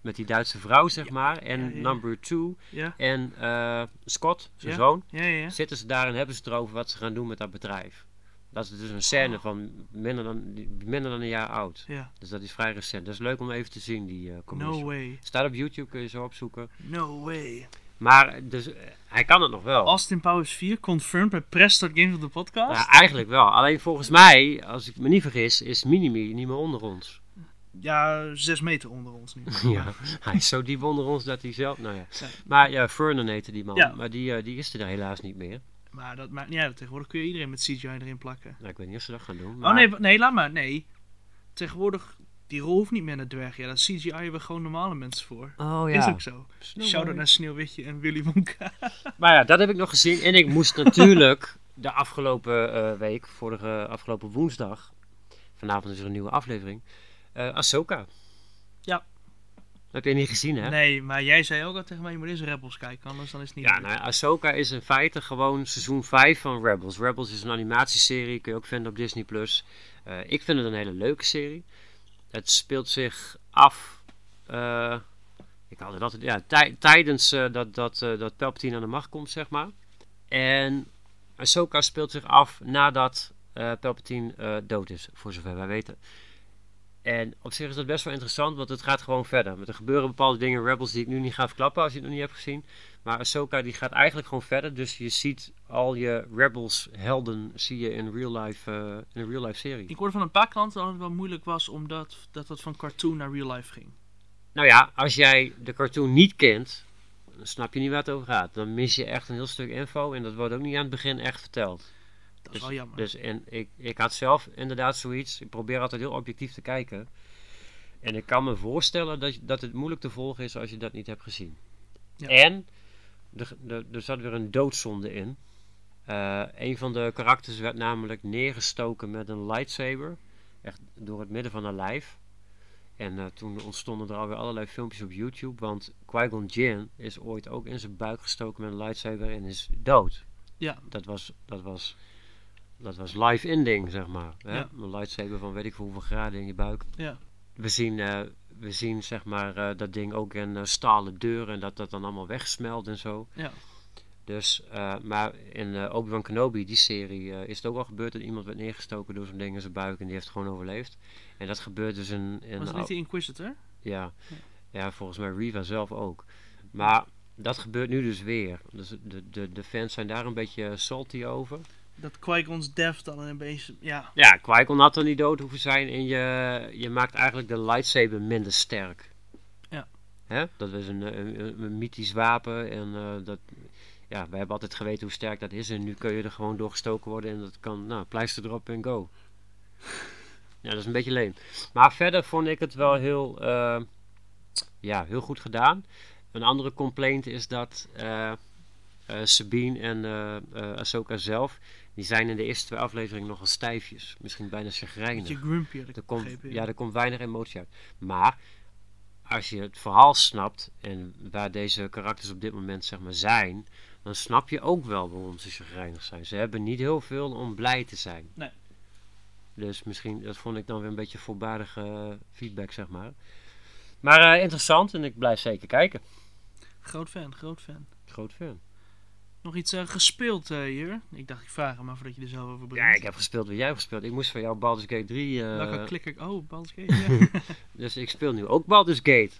met die Duitse vrouw, zeg maar. En ja, ja. number two. En eh, Scott, zijn zoon zitten ze daar en hebben ze het erover wat ze gaan doen met dat bedrijf. Dat is dus een scène van minder dan, minder dan een jaar oud. Ja. Dus dat is vrij recent. Dat is leuk om even te zien, die commercial. No way. Staat op YouTube, kun je zo opzoeken. No way. Maar dus, eh, hij kan het nog wel. Austin Powers 4 confirmed bij Press Start Games op de podcast. Ja, eigenlijk wel. Alleen volgens mij, als ik me niet vergis, is Minimi niet meer onder ons. Ja, zes meter onder ons nu. *laughs* Ja, hij is zo diep onder ons dat hij zelf... Nou ja. Ja. Maar ja, Vernon heette die man. Ja. Maar die, eh, die is er helaas niet meer. Maar dat maakt niet uit. Tegenwoordig kun je iedereen met CGI erin plakken. Nou, ik weet niet of ze dat gaan doen. Oh nee, nee, laat maar. Nee. Tegenwoordig, die rol hoeft niet meer naar dwerg. Ja, dat CGI hebben we gewoon normale mensen voor. Oh Is ook zo. Shout-out naar Sneeuwwitje en Willy Wonka. *laughs* Maar ja, dat heb ik nog gezien. En ik moest natuurlijk de afgelopen eh, week, vorige afgelopen woensdag, vanavond is er een nieuwe aflevering, eh Ahsoka. Ja. Dat heb je niet gezien, hè? Nee, maar jij zei ook al tegen mij, je moet eens Rebels kijken, anders dan is het niet Ja, nou, Ahsoka is in feite gewoon seizoen 5 van Rebels. Rebels is een animatieserie, kun je ook vinden op Disney+. Plus. Eh, ik vind het een hele leuke serie. Het speelt zich af... eh, ik had het altijd... Ja, tij- tijdens eh, dat, dat, dat Palpatine aan de macht komt, zeg maar. En Ahsoka speelt zich af nadat Palpatine dood is, voor zover wij weten. En op zich is dat best wel interessant, want het gaat gewoon verder. Er gebeuren bepaalde dingen in Rebels die ik nu niet ga verklappen als je het nog niet hebt gezien. Maar Ahsoka die gaat eigenlijk gewoon verder. Dus je ziet al je Rebels helden zie je in real life, eh, in een real life serie. Ik hoorde van een paar klanten dat het wel moeilijk was omdat dat het van cartoon naar real life ging. Nou ja, als jij de cartoon niet kent, dan snap je niet waar het over gaat. Dan mis je echt een heel stuk info en dat wordt ook niet aan het begin echt verteld. Dat is Dus, wel jammer. dus en ik, ik had zelf inderdaad zoiets. Ik probeer altijd heel objectief te kijken. En ik kan me voorstellen dat, dat het moeilijk te volgen is als je dat niet hebt gezien. Ja. En er, er, er zat weer een doodzonde in. Eh, een van de karakters werd namelijk neergestoken met een lightsaber. Echt door het midden van haar lijf. En eh, toen ontstonden er alweer allerlei filmpjes op YouTube. Want Qui-Gon Jinn is ooit ook in zijn buik gestoken met een lightsaber en is dood. Ja. Dat was, dat was, dat was live ending, zeg maar. Hè? Ja. Een lightsaber van weet ik veel hoeveel graden in je buik. Ja. We zien, eh, we zien zeg maar, eh, dat ding ook in eh, stalen deuren en dat dat dan allemaal wegsmelt en zo. Ja. Dus, maar in Obi-Wan Kenobi, die serie, is het ook al gebeurd dat iemand werd neergestoken door zo'n ding in zijn buik en die heeft gewoon overleefd. En dat gebeurt dus in... in Was niet de Inquisitor? ja. ja, volgens mij Riva zelf ook. Maar dat gebeurt nu dus weer. Dus de, de, de fans zijn daar een beetje salty over. Dat Qui-Gon's death dan een beetje... Ja, Ja, Qui-Gon had er niet dood hoeven zijn en je, je maakt eigenlijk de lightsaber minder sterk. Ja. Hè? Dat is een, een, mythisch wapen en eh, dat, ja, we hebben altijd geweten hoe sterk dat is en nu kun je er gewoon door gestoken worden en dat kan, nou, pleister erop en go. Ja, dat is een beetje leem. Maar verder vond ik het wel heel, eh, ja, heel goed gedaan. Een andere complaint is dat eh, Sabine en eh eh, Ahsoka zelf, die zijn in de eerste twee afleveringen nogal stijfjes. Misschien bijna chagrijnig. beetje grumpy had ik Er komt, begrepen. ja, er komt weinig emotie uit. Maar als je het verhaal snapt en waar deze karakters op dit moment zeg maar zijn, dan snap je ook wel waarom ze chagrijnig zijn. Ze hebben niet heel veel om blij te zijn. Nee. Dus misschien, dat vond ik dan weer een beetje voorbaardige eh, feedback, zeg maar. Maar eh, interessant en ik blijf zeker kijken. Groot fan, groot fan. Groot fan. Nog iets eh, gespeeld eh, hier? Ik dacht ik vraag hem maar voordat je er zelf over begint. Ja, ik heb gespeeld wat jij hebt gespeeld. Ik moest van jou Baldur's Gate 3. eh, Welke klikker ik... Oh, Baldur's Gate, ja. *laughs* dus ik speel nu ook Baldur's Gate.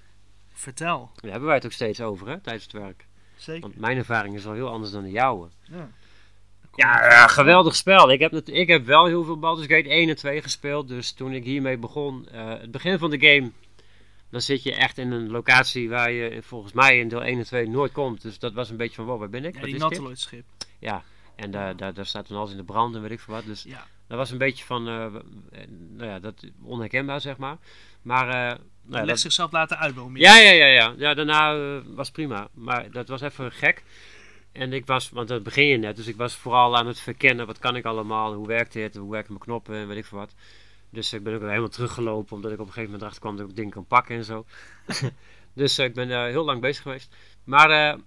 Vertel. Daar hebben wij het ook steeds over, hè, tijdens het werk. Zeker. Want mijn ervaring is al heel anders dan de jouwe. Ja. Ja, geweldig spel. Ik heb, ik heb wel heel veel Baldur's Gate 1 en 2 gespeeld. Dus toen ik hiermee begon, eh, het begin van de game, dan zit je echt in een locatie waar je volgens mij in deel 1 en 2 nooit komt. Dus dat was een beetje van, wow, waar ben ik? Ja, die is dit? Nautiloid schip. Ja, en daar, daar, daar staat dan alles in de brand en weet ik veel wat. Dus Ja. dat was een beetje van, eh, eh, nou ja, dat onherkenbaar zeg maar. Maar, eh, nou ja, Legt dat- zichzelf laten uitbomen. ja, ja, ja, ja. Ja, daarna was prima. Maar dat was even gek. En ik was, want dat begin je net, dus ik was vooral aan het verkennen. Wat kan ik allemaal? Hoe werkt dit? Hoe werken mijn knoppen? En weet ik veel wat. Dus ik ben ook helemaal teruggelopen, omdat ik op een gegeven moment erachter kwam dat ik dingen kan pakken en zo. *laughs* dus eh, ik ben eh, heel lang bezig geweest. Maar, eh,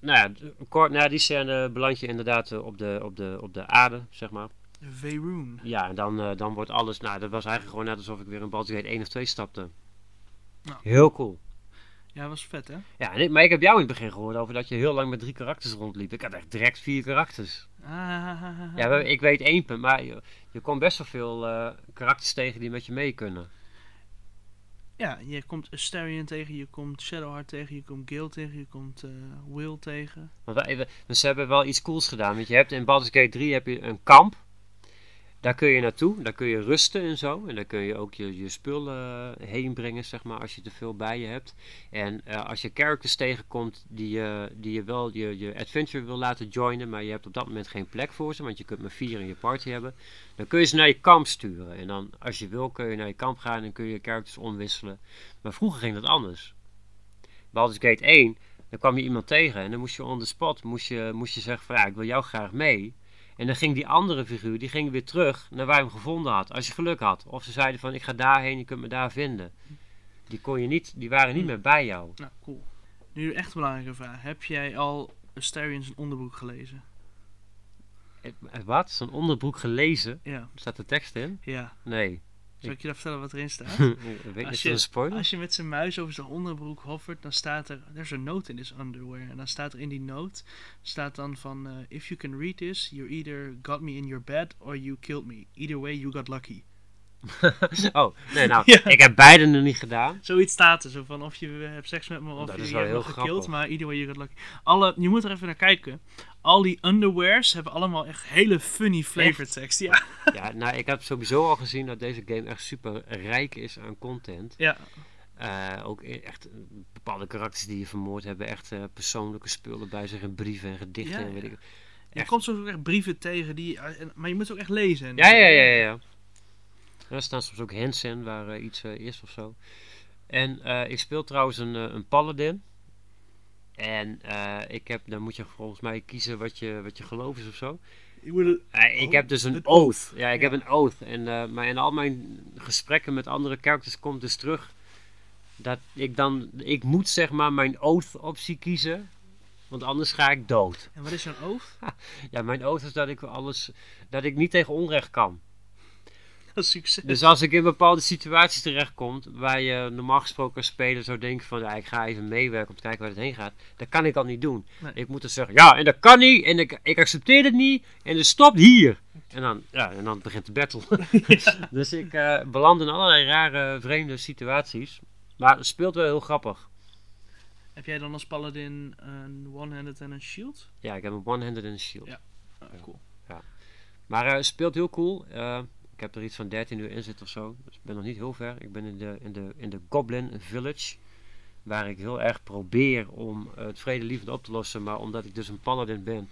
nou ja, kort na die scène beland je inderdaad op, de, op, de, op de aarde, zeg maar. Veyroon. Ja, en dan, dan wordt alles, nou, dat was eigenlijk gewoon net alsof ik weer in Baldur's Gate 1 of 2 stapte. Nou. Heel cool. Ja, was vet, hè? Ja, maar ik heb jou in het begin gehoord over dat je heel lang met drie karakters rondliep. Ik had echt direct vier karakters. Ah, Ja, ik weet één punt, maar je, je komt best wel veel eh, karakters tegen die met je mee kunnen. Ja, je komt Asterion tegen, je komt Shadowheart tegen, je komt Gale tegen, je komt eh, Will tegen. Want wij- we- ze hebben wel iets cools gedaan. Want je hebt in Baldur's Gate 3 heb je een kamp. Daar kun je naartoe, daar kun je rusten en zo. En daar kun je ook je, je spullen eh, heen brengen, zeg maar, als je te veel bij je hebt. En eh, als je characters tegenkomt die, je die je wel je, je adventure wil laten joinen, maar je hebt op dat moment geen plek voor ze, want je kunt maar vier in je party hebben, dan kun je ze naar je kamp sturen. En dan, als je wil, kun je naar je kamp gaan en kun je characters omwisselen. Maar vroeger ging dat anders. Baldur's Gate 1, dan kwam je iemand tegen en dan moest je on the spot, moest je, moest je zeggen van ja, ik wil jou graag mee. En dan ging die andere figuur, die ging weer terug naar waar je hem gevonden had, als je geluk had. Of ze zeiden van ik ga daarheen, je kunt me daar vinden. Die kon je niet, die waren niet meer bij jou. Nou, cool. Nu echt een belangrijke vraag. Heb jij al Asterion zijn onderbroek gelezen? Eh, Wat? Zo'n onderbroek gelezen? Ja. Staat er tekst in? Ja. Nee. Zal ik je dan vertellen wat erin staat? *laughs* Weet Als je- is een spoiler? Als je met zijn muis over zijn onderbroek hoffert, dan staat er... There's a note in this underwear. En dan staat er in die note... Staat dan van... eh, If you can read this, you either got me in your bed or you killed me. Either way, you got lucky. *laughs* oh, nee nou, *laughs* Ja. ik heb beide nog niet gedaan. Zoiets staat er. Zo van of je eh, hebt seks met me of Dat je, is hebt me gekild. Maar either way, you got lucky. Alle, je moet er even naar kijken. Al die underwears hebben allemaal echt hele funny flavored tekst. Ja. Ja, nou, ik heb sowieso al gezien dat deze game echt super rijk is aan content. ja. Eh, ook e- echt eh, bepaalde karakters die je vermoord hebben, echt eh, persoonlijke spullen bij zich in brieven en gedichten Ja, en weet ik. Je Echt. komt soms ook echt brieven tegen die... en- Maar je moet ze ook echt lezen. Ja, ja, ja, ja. ja. Er staan soms ook hints in waar iets is of zo. En ik speel trouwens een, een paladin. En eh, ik heb, dan moet je volgens mij kiezen wat je, wat je geloof is of zo. Eh, ik Oh, heb dus een oath. Ja, ik Ja. heb een oath. En, eh, maar in al mijn gesprekken met andere characters komt dus terug dat ik dan, ik moet zeg maar mijn oath optie kiezen. Want anders ga ik dood. En wat is zo'n oath? *laughs* Ja, mijn oath is dat ik alles, dat ik niet tegen onrecht kan. *laughs* Succes. Dus als ik in bepaalde situaties terechtkom waar je normaal gesproken als speler zou denken van ja, ik ga even meewerken om te kijken waar het heen gaat, dat kan ik al niet doen. Nee. Ik moet dus zeggen, ja, en dat kan niet, en ik, ik accepteer het niet, en het stopt hier. En dan, ja, en dan begint de battle. *laughs* *laughs* dus ik eh, beland in allerlei rare, vreemde situaties. Maar het speelt wel heel grappig. Heb jij dan als paladin een one-handed en een shield? Ja, ik heb een one-handed en een shield. Ja. Ah, cool. Maar eh speelt heel cool. Eh, ik heb er iets van 13 uur in zitten of zo. Dus ik ben nog niet heel ver. Ik ben in de, in de, in de Goblin Village. Waar ik heel erg probeer om het vredelievend op te lossen. Maar omdat ik dus een paladin ben,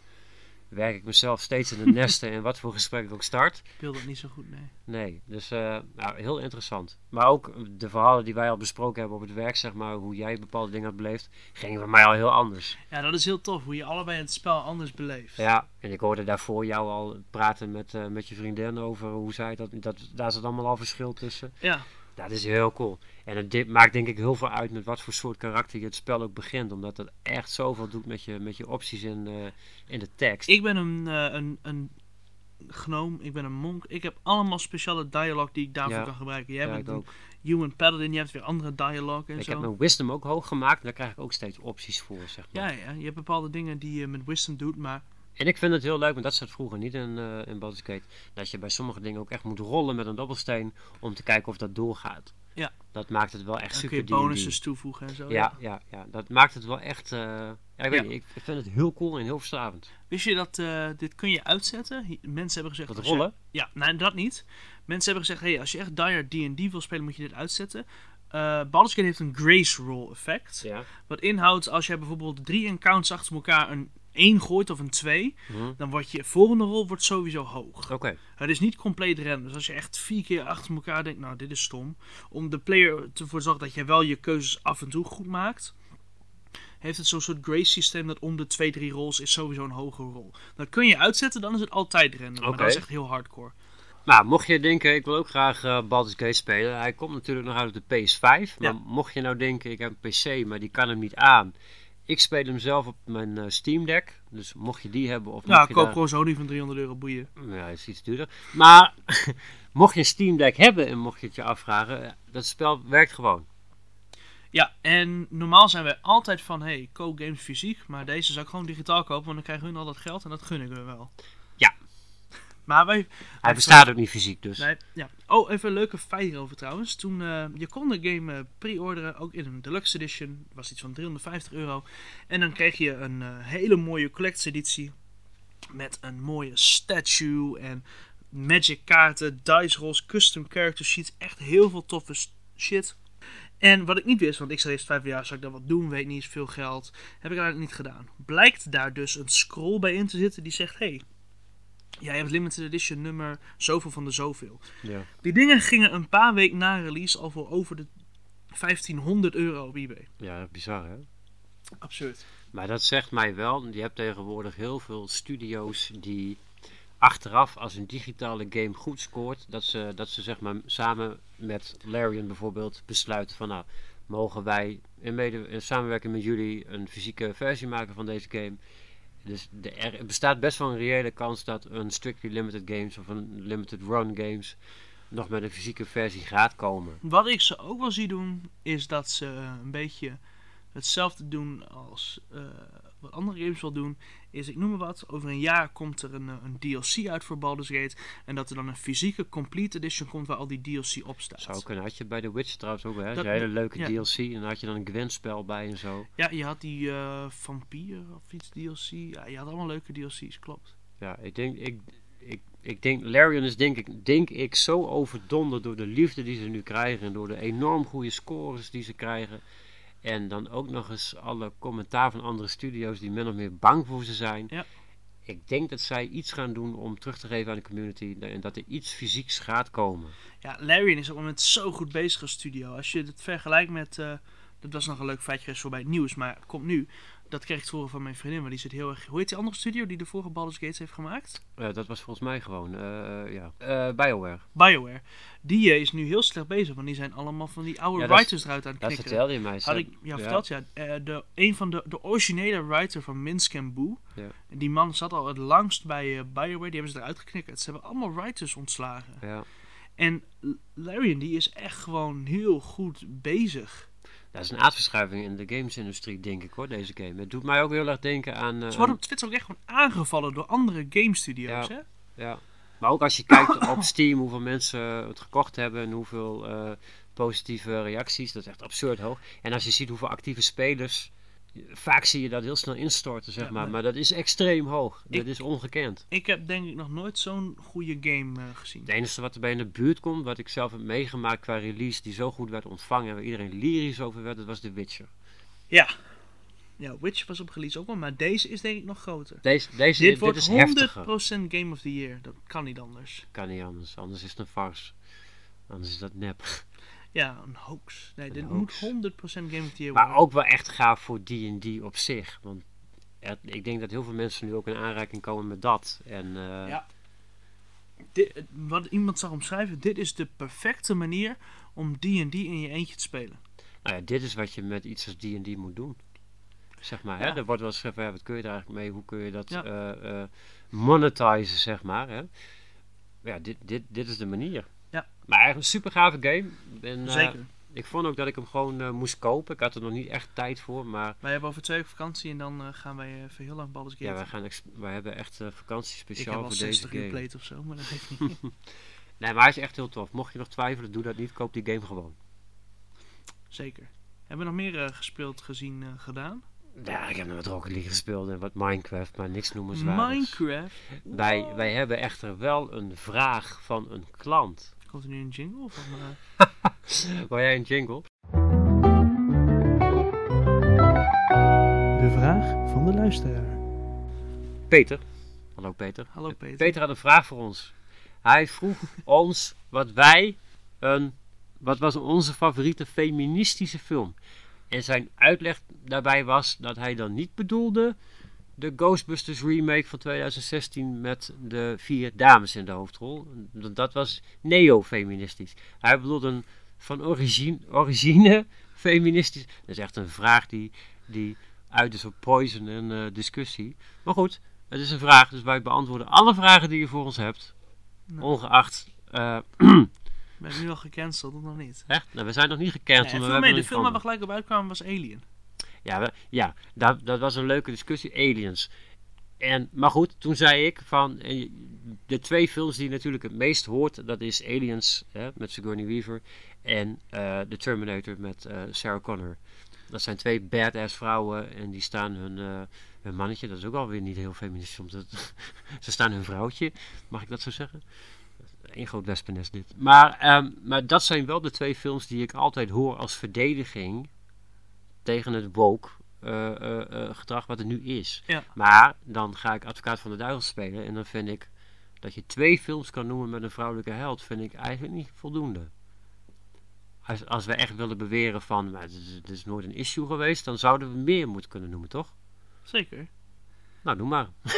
werk ik mezelf steeds in de *laughs* nesten. en wat voor gesprek ik ook start. Ik wil dat niet zo goed, nee. Nee, dus eh, nou, heel interessant. Maar ook de verhalen die wij al besproken hebben op het werk, zeg maar, hoe jij bepaalde dingen had beleefd, gingen bij mij al heel anders. Ja, dat is heel tof, hoe je allebei het spel anders beleeft. Ja, en ik hoorde daarvoor jou al praten met, eh, met je vriendin over hoe zij dat, dat, daar zit allemaal al verschil tussen. Ja, Dat is heel cool. En het maakt denk ik heel veel uit met wat voor soort karakter je het spel ook begint, omdat het echt zoveel doet met je, met je opties in, eh, in de tekst. ik ben een, eh, een, een gnoom, ik ben een monk. Ik heb allemaal speciale dialoog die ik daarvoor Ja. kan gebruiken. Jij ja, bent ik een ook. human paladin, je hebt weer andere dialoog en Ik zo. heb mijn wisdom ook hoog gemaakt, en daar krijg ik ook steeds opties voor, zeg maar. Ja, ja, je hebt bepaalde dingen die je met wisdom doet, maar En ik vind het heel leuk, want dat zat vroeger niet in, eh in Baldur's Gate, dat je bij sommige dingen ook echt moet rollen met een dobbelsteen om te kijken of dat doorgaat. Ja. Dat maakt het wel echt dan kun super je D&D. bonussen toevoegen en zo. Ja, ja, ja, dat maakt het wel echt, eh, ja, ik weet Ja. niet, ik vind het heel cool en heel verslavend. Wist je dat eh, dit kun je uitzetten? Mensen hebben gezegd... Dat je- rollen? Ja, nee, dat niet. Mensen hebben gezegd, hey, als je echt dire D&D wil spelen, moet je dit uitzetten. Eh Baldur's Gate heeft een grace roll effect. Ja. Wat inhoudt, als jij bijvoorbeeld drie encounters achter elkaar een 1 gooit of een 2, Mhm. dan wordt je volgende rol wordt sowieso hoog. Oké, Het is niet compleet random. Dus als je echt vier keer achter elkaar denkt, nou, dit is stom. Om de player ervoor te zorgen dat je wel je keuzes af en toe goed maakt, heeft het zo'n soort grace systeem dat om de 2, 3 rolls is sowieso een hoge rol. Dat kun je uitzetten, dan is het altijd random. Maar dat is echt heel hardcore. Nou, mocht je denken, ik wil ook graag eh Baldur's Gate spelen. Hij komt natuurlijk nog uit de PS5. Maar Ja. mocht je nou denken, ik heb een PC, maar die kan hem niet aan. Ik speel hem zelf op mijn eh, Steam Deck. Dus mocht je die hebben of Ja, koop gewoon Sony van 300 euro boeien. Ja, is iets duurder. Maar *laughs* mocht je een Steam Deck hebben en mocht je het je afvragen, eh, dat spel werkt gewoon. Ja, en normaal zijn wij altijd van, hey, koop games fysiek. Maar deze zou ik gewoon digitaal kopen, want dan krijgen hun al dat geld en dat gun ik hun wel. Maar wij... Hij bestaat ook niet fysiek dus. Nee, ja. Oh, even een leuke feit hierover trouwens. Toen, eh, je kon de game eh, pre-orderen, ook in een deluxe edition. was iets van 350 euro. En dan kreeg je een eh, hele mooie collector's editie. Met een mooie statue en magic kaarten, dice rolls, custom character sheets. Echt heel veel toffe shit. En wat ik niet wist, want ik zat eerst vijf jaar, zou ik dat wat doen? Weet niet, is veel geld. Heb ik eigenlijk niet gedaan. Blijkt daar dus een scroll bij in te zitten die zegt: hey, jij hebt limited edition nummer zoveel van de zoveel. Ja. Die dingen gingen een paar weken na release al voor over de 1500 euro op eBay. ja, bizar hè. Absurd. Maar dat zegt mij wel, je hebt tegenwoordig heel veel studio's die achteraf als een digitale game goed scoort, dat ze, dat ze zeg maar samen met Larian bijvoorbeeld besluiten van nou, mogen wij in, mede, in samenwerking met jullie een fysieke versie maken van deze game. Dus er bestaat best wel een reële kans dat een strictly limited games of een limited run games nog met een fysieke versie gaat komen. Wat ik ze ook wel zie doen, is dat ze een beetje hetzelfde doen als eh, wat andere games wel doen. Is, ik noem maar wat, over een jaar komt er een, eh, een DLC uit voor Baldur's Gate. En dat er dan een fysieke complete edition komt waar al die DLC op staat. Zou kunnen. Had je bij The Witcher trouwens ook, hè? Dat- een hele leuke ja. DLC. En dan had je dan een Gwent-spel bij en zo. Ja, je had die eh vampier of iets DLC. Ja, je had allemaal leuke DLC's, klopt. Ja, ik denk, ik, ik, ik denk, Larian is denk ik, denk ik zo overdonderd door de liefde die ze nu krijgen. En door de enorm goede scores die ze krijgen. En dan ook nog eens alle commentaar van andere studio's die min of meer bang voor ze zijn. Ja. Ik denk dat zij iets gaan doen om terug te geven aan de community. En dat er iets fysieks gaat komen. Ja, Larian is op het moment zo goed bezig als studio. Als je het vergelijkt met... eh, dat was nog een leuk feitje geweest voor bij het nieuws, maar het komt nu. Dat kreeg ik te horen van mijn vriendin, maar die zit heel erg... Hoe heet die andere studio die de vorige Baldur's Gates heeft gemaakt? Eh, dat was volgens mij gewoon, eh, ja, Eh, BioWare. BioWare. Die is nu heel slecht bezig, want die zijn allemaal van die oude Ja, dat writers eruit aan het Dat knikkeren. vertelde je mij. Had ik ja, verteld, ja. De, een van de, de originele writer van Minsk en Boo. Ja. Die man zat al het langst bij BioWare. Die hebben ze eruit geknikkerd. Ze hebben allemaal writers ontslagen. Ja. En Larian, die is echt gewoon heel goed bezig. Dat is een aardverschuiving in de gamesindustrie, denk ik hoor, deze game. Het doet mij ook heel erg denken aan... eh, Ze worden op Twitter ook echt gewoon aangevallen door andere game studios, Ja. hè? Ja. Maar ook als je kijkt op *coughs* Steam hoeveel mensen het gekocht hebben en hoeveel eh, positieve reacties, dat is echt absurd hoog. En als je ziet hoeveel actieve spelers vaak zie je dat heel snel instorten, zeg Ja, maar. maar- Maar dat is extreem hoog. Ik- dat is ongekend. Ik heb denk ik nog nooit zo'n goede game eh, gezien. Het enige wat er bij in de buurt komt, wat ik zelf heb meegemaakt qua release, die zo goed werd ontvangen en waar iedereen lyrisch over werd, dat was The Witcher. Ja. Ja, Witch was op release ook wel, maar deze is denk ik nog groter. Deze, deze Dit dit, wordt is 100% heftiger. Game of the Year. Dat kan niet anders. Kan niet anders, anders is het een farce. Anders is dat nep. Ja, een hoax. Nee, Een dit hoax. moet 100% Game of the Year Maar worden. ook wel echt gaaf voor D&D op zich. Want er- ik denk dat heel veel mensen nu ook in aanraking komen met dat. En eh, Ja. Dit, wat iemand zag omschrijven, dit is de perfecte manier om D&D in je eentje te spelen. nou ja, dit is wat je met iets als D&D moet doen. Zeg maar, hè? Er wordt wel eens gezegd, van, ja, wat kun je er eigenlijk mee? Hoe kun je dat Ja. eh, eh, monetizen, zeg maar. Hè? Ja, dit, dit, dit is de manier. Maar eigenlijk een super gave game. En, eh, Zeker. ik vond ook dat ik hem gewoon eh, moest kopen. Ik had er nog niet echt tijd voor, maar Wij hebben over twee weken vakantie en dan eh, gaan wij heel lang Baldur's Gate. ja, wij, gaan wij hebben echt vakantie ik speciaal heb al voor deze 60 uur game. played of zo, maar dat geeft *laughs* niet. Nee, maar hij is echt heel tof. Mocht je nog twijfelen, doe dat niet. Koop die game gewoon. Zeker. Hebben we nog meer gespeeld, gezien, gedaan? Ja, ik heb nog wat Rocket League gespeeld en wat Minecraft, maar niks noemenswaardigs. Minecraft. Wij, wij hebben echter wel een vraag van een klant. Komt er nu een jingle? Van, eh, *laughs* Wil jij een jingle? De vraag van de luisteraar. Peter. Hallo Peter. Hallo Peter. Peter had een vraag voor ons. Hij vroeg *laughs* ons wat wij een, wat was onze favoriete feministische film. En zijn uitleg daarbij was dat hij dan niet bedoelde de Ghostbusters remake van 2016 met de vier dames in de hoofdrol. Dat was neo-feministisch. Hij bedoelde een van origine, origine *laughs* feministisch. Dat is echt een vraag die, die uit is op poison en eh, discussie. Maar goed, het is een vraag, dus wij beantwoorden alle vragen die je voor ons hebt. Nou. Ongeacht. eh, Ben ik nu al gecanceld of nog niet? echt? Nou, we zijn nog niet Nee, gecanceld. en maar we mee, de film waar we gelijk op uitkwamen was Alien. Ja, ja dat, dat was een leuke discussie. Aliens. En, maar goed, toen zei ik van eh, de twee films die je natuurlijk het meest hoort, dat is Aliens hè, met Sigourney Weaver en eh The Terminator met eh, Sarah Connor. Dat zijn twee badass vrouwen en die staan hun, hun mannetje, dat is ook alweer niet heel feministisch, soms *laughs* dat, ze staan hun vrouwtje, mag ik dat zo zeggen? Een groot wespennest dit. Maar, ehm, maar dat zijn wel de twee films die ik altijd hoor als verdediging tegen het woke eh, eh, eh, gedrag wat er nu is. Ja. Maar dan ga ik advocaat van de duivel spelen en dan vind ik dat je twee films kan noemen met een vrouwelijke held, vind ik eigenlijk niet voldoende. Als, als we echt willen beweren van, maar het is, het is nooit een issue geweest, dan zouden we meer moeten kunnen noemen, toch? Zeker. Nou, doe maar. *laughs*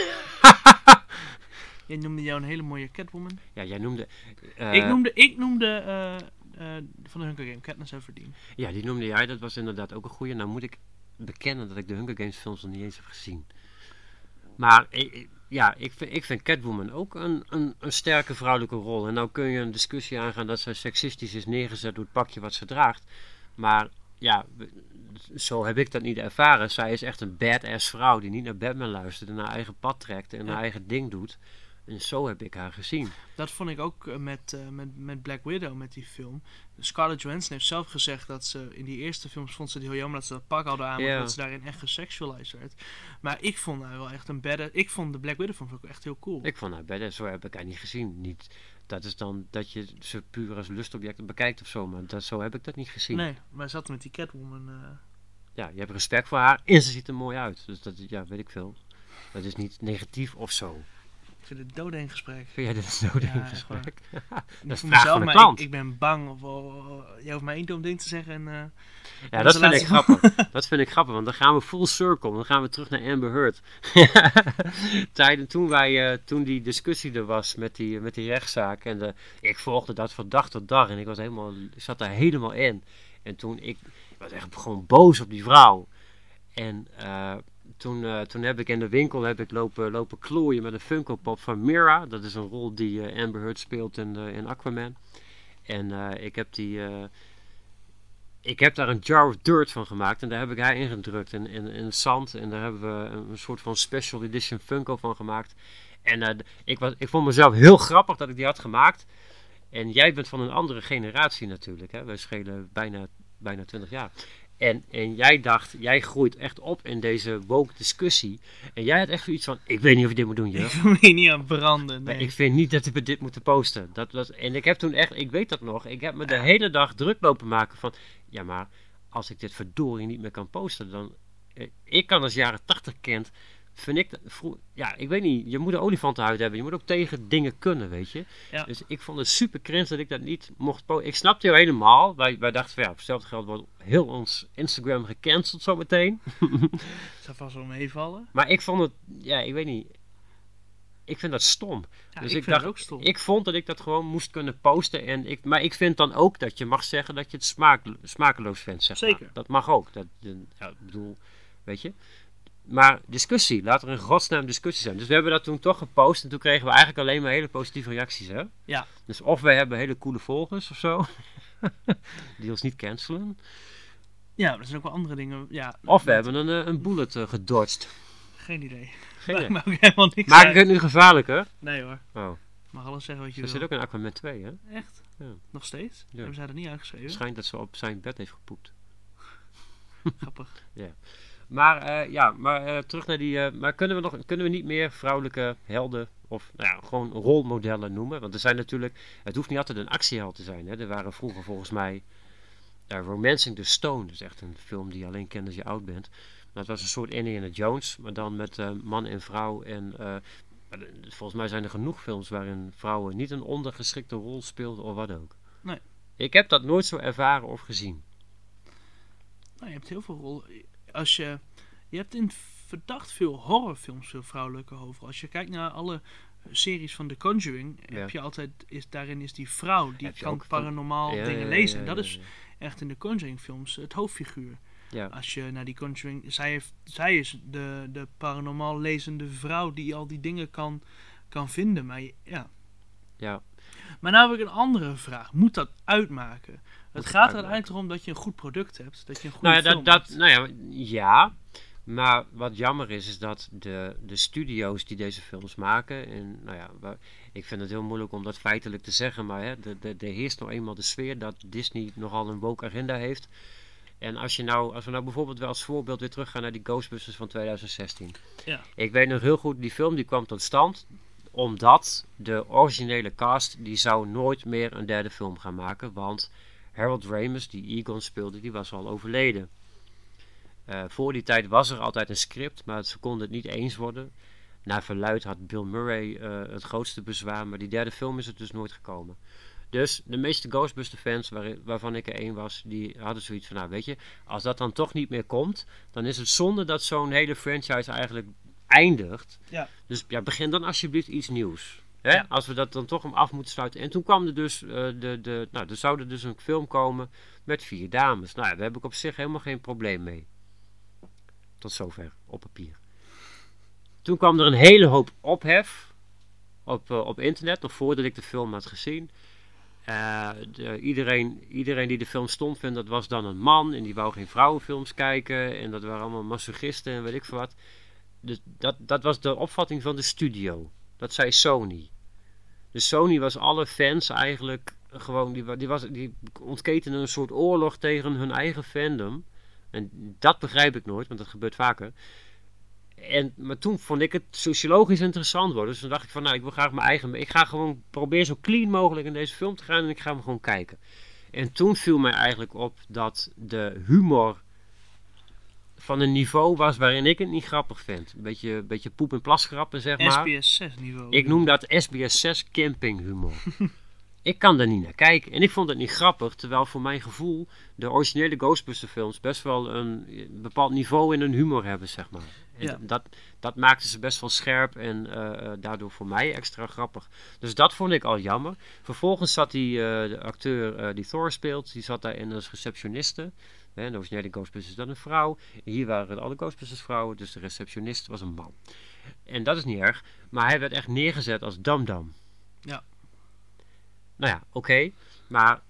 Jij noemde jou een hele mooie Catwoman. Ja, jij noemde... ik noemde, ik noemde van de Hunger Game, Katniss Everdeen. Ja, die noemde jij, dat was inderdaad ook een goeie. Nou moet ik bekennen dat ik de Hunger Games films nog niet eens heb gezien. Maar ik, ja, ik vind, ik vind Catwoman ook een, een, een sterke vrouwelijke rol. En nou kun je een discussie aangaan dat zij seksistisch is neergezet door het pakje wat ze draagt. Maar ja, zo heb ik dat niet ervaren. Zij is echt een badass vrouw die niet naar Batman luistert en haar eigen pad trekt en Ja. haar eigen ding doet. En zo heb ik haar gezien. Dat vond ik ook eh, met, eh, met, met Black Widow, met die film. Scarlett Johansson heeft zelf gezegd dat ze in die eerste films vond ze het heel jammer dat ze dat pak hadden aan, Ja. omdat ze daarin echt gesexualized werd. Maar ik vond haar wel echt een badass. Ik vond de Black Widow vond ik ook echt heel cool. Ik vond haar badass, zo heb ik haar niet gezien. Niet, dat is dan dat je ze puur als lustobject bekijkt of zo, maar dat, zo heb ik dat niet gezien. Nee, maar ze zat met die Catwoman. eh, Ja, je hebt respect voor haar en ze ziet er mooi uit. Dus dat, ja, weet ik veel. Dat is niet negatief of zo. Ik vind het doodeng gesprek. Vind jij dit een Ja, gesprek? *laughs* Dat is voor vraag mezelf, maar klant. Ik, ik ben bang. Of, jij hoeft maar één dom ding te zeggen. En, eh, Ja, dat vind ik grappig. *laughs* Dat vind ik grappig, want dan gaan we full circle. Dan gaan we terug naar Amber Heard. *laughs* Tijden toen, wij, eh, toen die discussie er was met die, met die rechtszaak. En de, ik volgde dat van dag tot dag. En ik, was helemaal, ik zat daar helemaal in. En toen, ik, ik was echt gewoon boos op die vrouw. En eh, toen, eh, toen heb ik in de winkel heb ik lopen, lopen klooien met een Funko Pop van Mira. Dat is een rol die eh, Amber Heard speelt in, eh, in Aquaman. En ik heb die... ik heb daar een jar of dirt van gemaakt en daar heb ik haar ingedrukt in, in, in zand. En daar hebben we een, soort van special edition Funko van gemaakt. En ik, was, ik vond mezelf heel grappig dat ik die had gemaakt. En jij bent van een andere generatie natuurlijk. Hè? Wij schelen bijna, bijna 20 jaar. En, en jij dacht, jij groeit echt op in deze woke discussie. En jij had echt zoiets van, ik weet niet of je dit moet doen, Ik wil me hier niet aan branden. Maar Nee. ik vind niet dat we dit moeten posten. Dat was, en ik heb toen echt, ik weet dat nog, ik heb me de hele dag druk lopen maken van, ja maar als ik dit verdorie niet meer kan posten, dan, eh, ik kan als jaren 80 kind, vind ik, ja ik weet niet, je moet een olifantenhuid hebben, je moet ook tegen dingen kunnen, weet je. Ja. Dus ik vond het super cringe dat ik dat niet mocht posten. Ik snapte jou helemaal, wij, wij dachten van ja, op hetzelfde geld wordt heel ons Instagram gecanceld zometeen. *laughs* Zou vast wel meevallen. Maar ik vond het, ja ik weet niet, ik vind dat stom. Ja, Dus ik, ik dacht, ook stom. Ik vond dat ik dat gewoon moest kunnen posten. En ik, maar ik vind dan ook dat je mag zeggen dat je het smaak, smakeloos vindt. Zeg maar. Zeker. Dat mag ook. Dat, ja, ik bedoel, weet je. Maar discussie, laat er in godsnaam discussie zijn. Dus we hebben dat toen toch gepost. En toen kregen we eigenlijk alleen maar hele positieve reacties. Hè? Ja. Dus of wij hebben hele coole volgers of zo. *laughs* die ons niet cancelen. Ja, maar er zijn ook wel andere dingen. Ja, Of we hebben een, eh, een bullet uh, gedodged. Geen idee. Geen *laughs* helemaal niks Maak ik het nu gevaarlijker? Nee hoor. Oh, Mag alles zeggen wat je er wil. zit ook een Aquaman 2 hè? Echt? Ja. Nog steeds? Ja. Hebben zij dat niet uitgeschreven? Het schijnt dat ze op zijn bed heeft gepoept. *laughs* Grappig. Maar eh, ja, maar eh, terug naar die. eh, maar kunnen we, nog, kunnen we niet meer vrouwelijke helden of nou ja, gewoon rolmodellen noemen? Want er zijn natuurlijk. Het hoeft niet altijd een actieheld te zijn. Hè. Er waren vroeger volgens mij. Romancing the Stone. Dat is echt een film die je alleen kent als je oud bent. Maar het was een soort Indiana Jones. Maar dan met man en vrouw. En volgens mij zijn er genoeg films waarin vrouwen niet een ondergeschikte rol speelden of wat ook. Nee. Ik heb dat nooit zo ervaren of gezien. Nou, je hebt heel veel rol. Als je, je hebt in verdacht veel horrorfilms veel vrouwelijke hoofdrollen. Als je kijkt naar alle series van The Conjuring, Ja. heb je altijd, is, daarin is die vrouw, die Heb kan van- paranormaal Ja, dingen ja, lezen. en dat is echt in de Conjuring films het hoofdfiguur. Ja. Als je naar die Conjuring, zij, heeft, zij is de, de paranormaal lezende vrouw die al die dingen kan, kan vinden. Maar ja. Ja. Maar nou heb ik een andere vraag. Moet dat uitmaken? Het gaat er uiteindelijk erom dat je een goed product hebt. Dat je een goede Nou ja, film dat, nou ja, ja. Maar wat jammer is, is dat de, de studio's die deze films maken. En nou ja, ik vind het heel moeilijk om dat feitelijk te zeggen. Maar hè, de, de, er heerst nou eenmaal de sfeer dat Disney nogal een woke agenda heeft. En als, je nou, als we nou bijvoorbeeld wel als voorbeeld weer teruggaan naar die Ghostbusters van 2016. Ja. Ik weet nog heel goed, die film die kwam tot stand omdat de originele cast die zou nooit meer een derde film gaan maken. Want Harold Ramis, die Egon speelde, die was al overleden. Eh, voor die tijd was er altijd een script, maar ze konden het niet eens worden. Naar verluid had Bill Murray eh, het grootste bezwaar, maar die derde film is het dus nooit gekomen. Dus de meeste Ghostbuster fans, waar, waarvan ik er één was, die hadden zoiets van, nou weet je, als dat dan toch niet meer komt, dan is het zonde dat zo'n hele franchise eigenlijk eindigt. Ja. Dus ja, begin dan alsjeblieft iets nieuws. Hè? Ja. Als we dat dan toch om af moeten sluiten. En toen kwam er dus, eh, de, de, nou, er zou er dus een film komen met vier dames. Nou, daar heb ik op zich helemaal geen probleem mee. Tot zover, op papier. Toen kwam er een hele hoop ophef op, eh, op internet, nog voordat ik de film had gezien. Eh, de- iedereen, iedereen die de film stond vindt, dat was dan een man en die wou geen vrouwenfilms kijken. En dat waren allemaal masochisten en weet ik veel wat. Dus dat, dat was de opvatting van de studio. Dat zei Sony. Dus Sony was alle fans eigenlijk gewoon, die, die, was, die ontketenen een soort oorlog tegen hun eigen fandom. En dat begrijp ik nooit, want dat gebeurt vaker. En, maar toen vond ik het sociologisch interessant worden. Dus toen dacht ik van, nou, ik wil graag mijn eigen... Ik ga gewoon proberen zo clean mogelijk in deze film te gaan en ik ga hem gewoon kijken. En toen viel mij eigenlijk op dat de humor van een niveau was waarin ik het niet grappig vind. Een beetje, beetje poep- en plasgrappen, zeg maar. SBS 6 niveau. Ik noem dat SBS 6 campinghumor. *laughs* ik kan daar niet naar kijken. En ik vond het niet grappig, terwijl voor mijn gevoel de originele Ghostbuster films best wel een bepaald niveau in hun humor hebben, zeg maar. En Ja. dat, dat maakte ze best wel scherp en eh, eh, daardoor voor mij extra grappig. Dus dat vond ik al jammer. Vervolgens zat die eh, de acteur die Thor speelt, die zat daarin als receptioniste. Hè, de originele Ghostbusters is dan een vrouw. Hier waren alle Ghostbusters vrouwen, dus de receptionist was een man. En dat is niet erg, maar hij werd echt neergezet als dam-dam. Ja. Nou ja, oké. Maar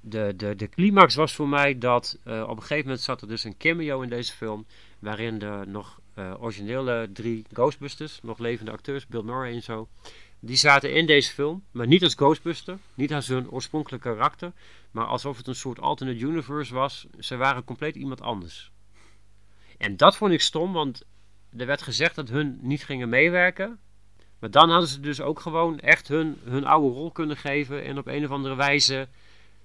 de, de, de climax was voor mij dat eh, op een gegeven moment zat er dus een cameo in deze film. Waarin de nog eh, originele drie Ghostbusters, nog levende acteurs, Bill Murray en zo, Die zaten in deze film, maar niet als Ghostbuster, niet als hun oorspronkelijke karakter, maar alsof het een soort alternate universe was. Ze waren compleet iemand anders. En dat vond ik stom, want er werd gezegd dat hun niet gingen meewerken. Maar dan hadden ze dus ook gewoon echt hun, hun oude rol kunnen geven en op een of andere wijze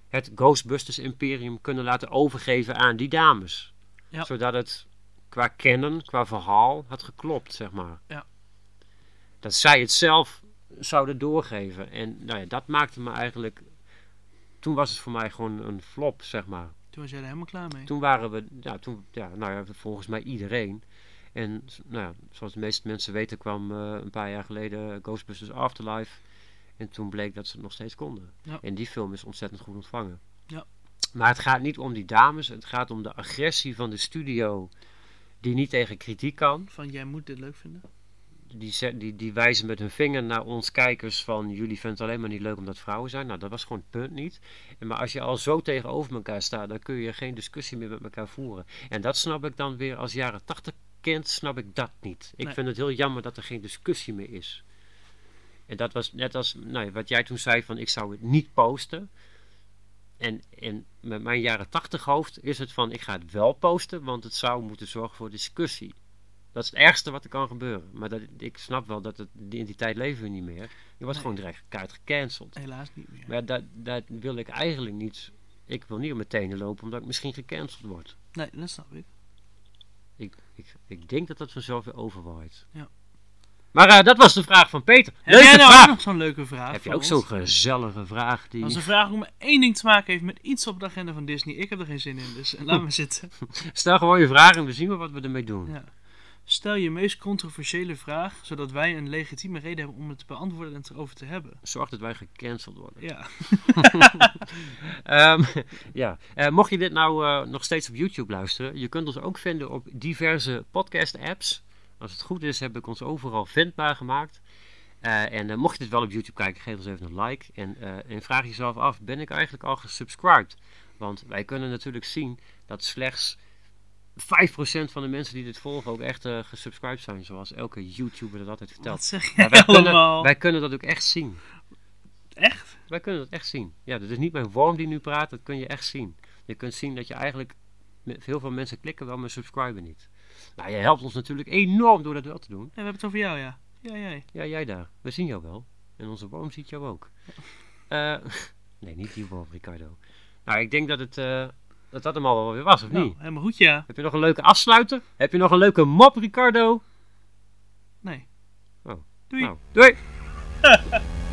het Ghostbusters Imperium kunnen laten overgeven aan die dames. Ja. Zodat het qua kennen, qua verhaal, had geklopt, zeg maar. Ja. Dat zij het zelf zouden doorgeven. En nou ja, dat maakte me eigenlijk... Toen was het voor mij gewoon een flop, zeg maar. Toen was jij er helemaal klaar mee. Toen waren we, ja, toen, ja, nou ja, volgens mij iedereen. En nou ja, zoals de meeste mensen weten kwam eh, een paar jaar geleden Ghostbusters Afterlife. En toen bleek dat ze het nog steeds konden. Ja. En die film is ontzettend goed ontvangen. Ja. Maar het gaat niet om die dames, het gaat om de agressie van de studio die niet tegen kritiek kan. Van jij moet dit leuk vinden. Die, die, die wijzen met hun vinger naar ons kijkers van jullie vinden het alleen maar niet leuk omdat vrouwen zijn. Nou, dat was gewoon het punt niet. En maar als je al zo tegenover elkaar staat, dan kun je geen discussie meer met elkaar voeren. En dat snap ik dan weer als jaren 80 kind, snap ik dat niet. Ik Nee. vind het heel jammer dat er geen discussie meer is. En dat was net als nou, wat jij toen zei van ik zou het niet posten. En, en met mijn jaren 80 hoofd is het van ik ga het wel posten, want het zou moeten zorgen voor discussie. Dat is het ergste wat er kan gebeuren. Maar dat, ik snap wel dat het, die, in die tijd leven we niet meer. Je wordt Nee. gewoon direct kaart gecanceld. Helaas niet meer. Maar dat, dat wil ik eigenlijk niet. Ik wil niet op mijn tenen lopen omdat ik misschien gecanceld word. Nee, dat snap ik. Ik, ik, ik denk dat dat vanzelf weer overwaait. Ja. Maar eh, dat was de vraag van Peter. Heb Leuke jij nou vraag! ook nog zo'n leuke vraag Heb je ook zo'n gezellige vraag? Die... Als een vraag om één ding te maken heeft met iets op de agenda van Disney. Ik heb er geen zin in, dus *laughs* laat maar zitten. *laughs* Stel gewoon je vraag en we zien wel wat we ermee doen. Ja. Stel je meest controversiële vraag, zodat wij een legitieme reden hebben om het te beantwoorden en het erover te hebben. Zorg dat wij gecanceld worden. Ja, *laughs* Ehm, ja. Eh, mocht je dit nou eh, nog steeds op YouTube luisteren, je kunt ons ook vinden op diverse podcast-apps. Als het goed is, heb ik ons overal vindbaar gemaakt. Eh, en mocht je dit wel op YouTube kijken, geef ons even een like. En, en vraag jezelf af, ben ik eigenlijk al gesubscribed? Want wij kunnen natuurlijk zien dat slechts 5% van de mensen die dit volgen ook echt eh, gesubscribed zijn. Zoals elke YouTuber dat altijd vertelt. wat zeg Maar jij wij, kunnen, allemaal? wij kunnen dat ook echt zien. Echt? Wij kunnen dat echt zien. Ja, dat is niet mijn worm die nu praat, dat kun je echt zien. Je kunt zien dat je eigenlijk, heel veel mensen klikken wel, maar subscriben niet. Nou, je helpt ons natuurlijk enorm door dat wel te doen. Nee, we hebben het over jou, ja. Ja, jij. Ja, jij daar. We zien jou wel. En onze worm ziet jou ook. Eh, *laughs* nee, niet die worm, Ricardo. Nou, ik denk dat het, eh, dat, dat hem al wel weer was, of Nou, niet? helemaal goed, ja. Heb je nog een leuke afsluiter? Heb je nog een leuke mop, Ricardo? Nee. Oh. Doei. Nou, doei! *laughs*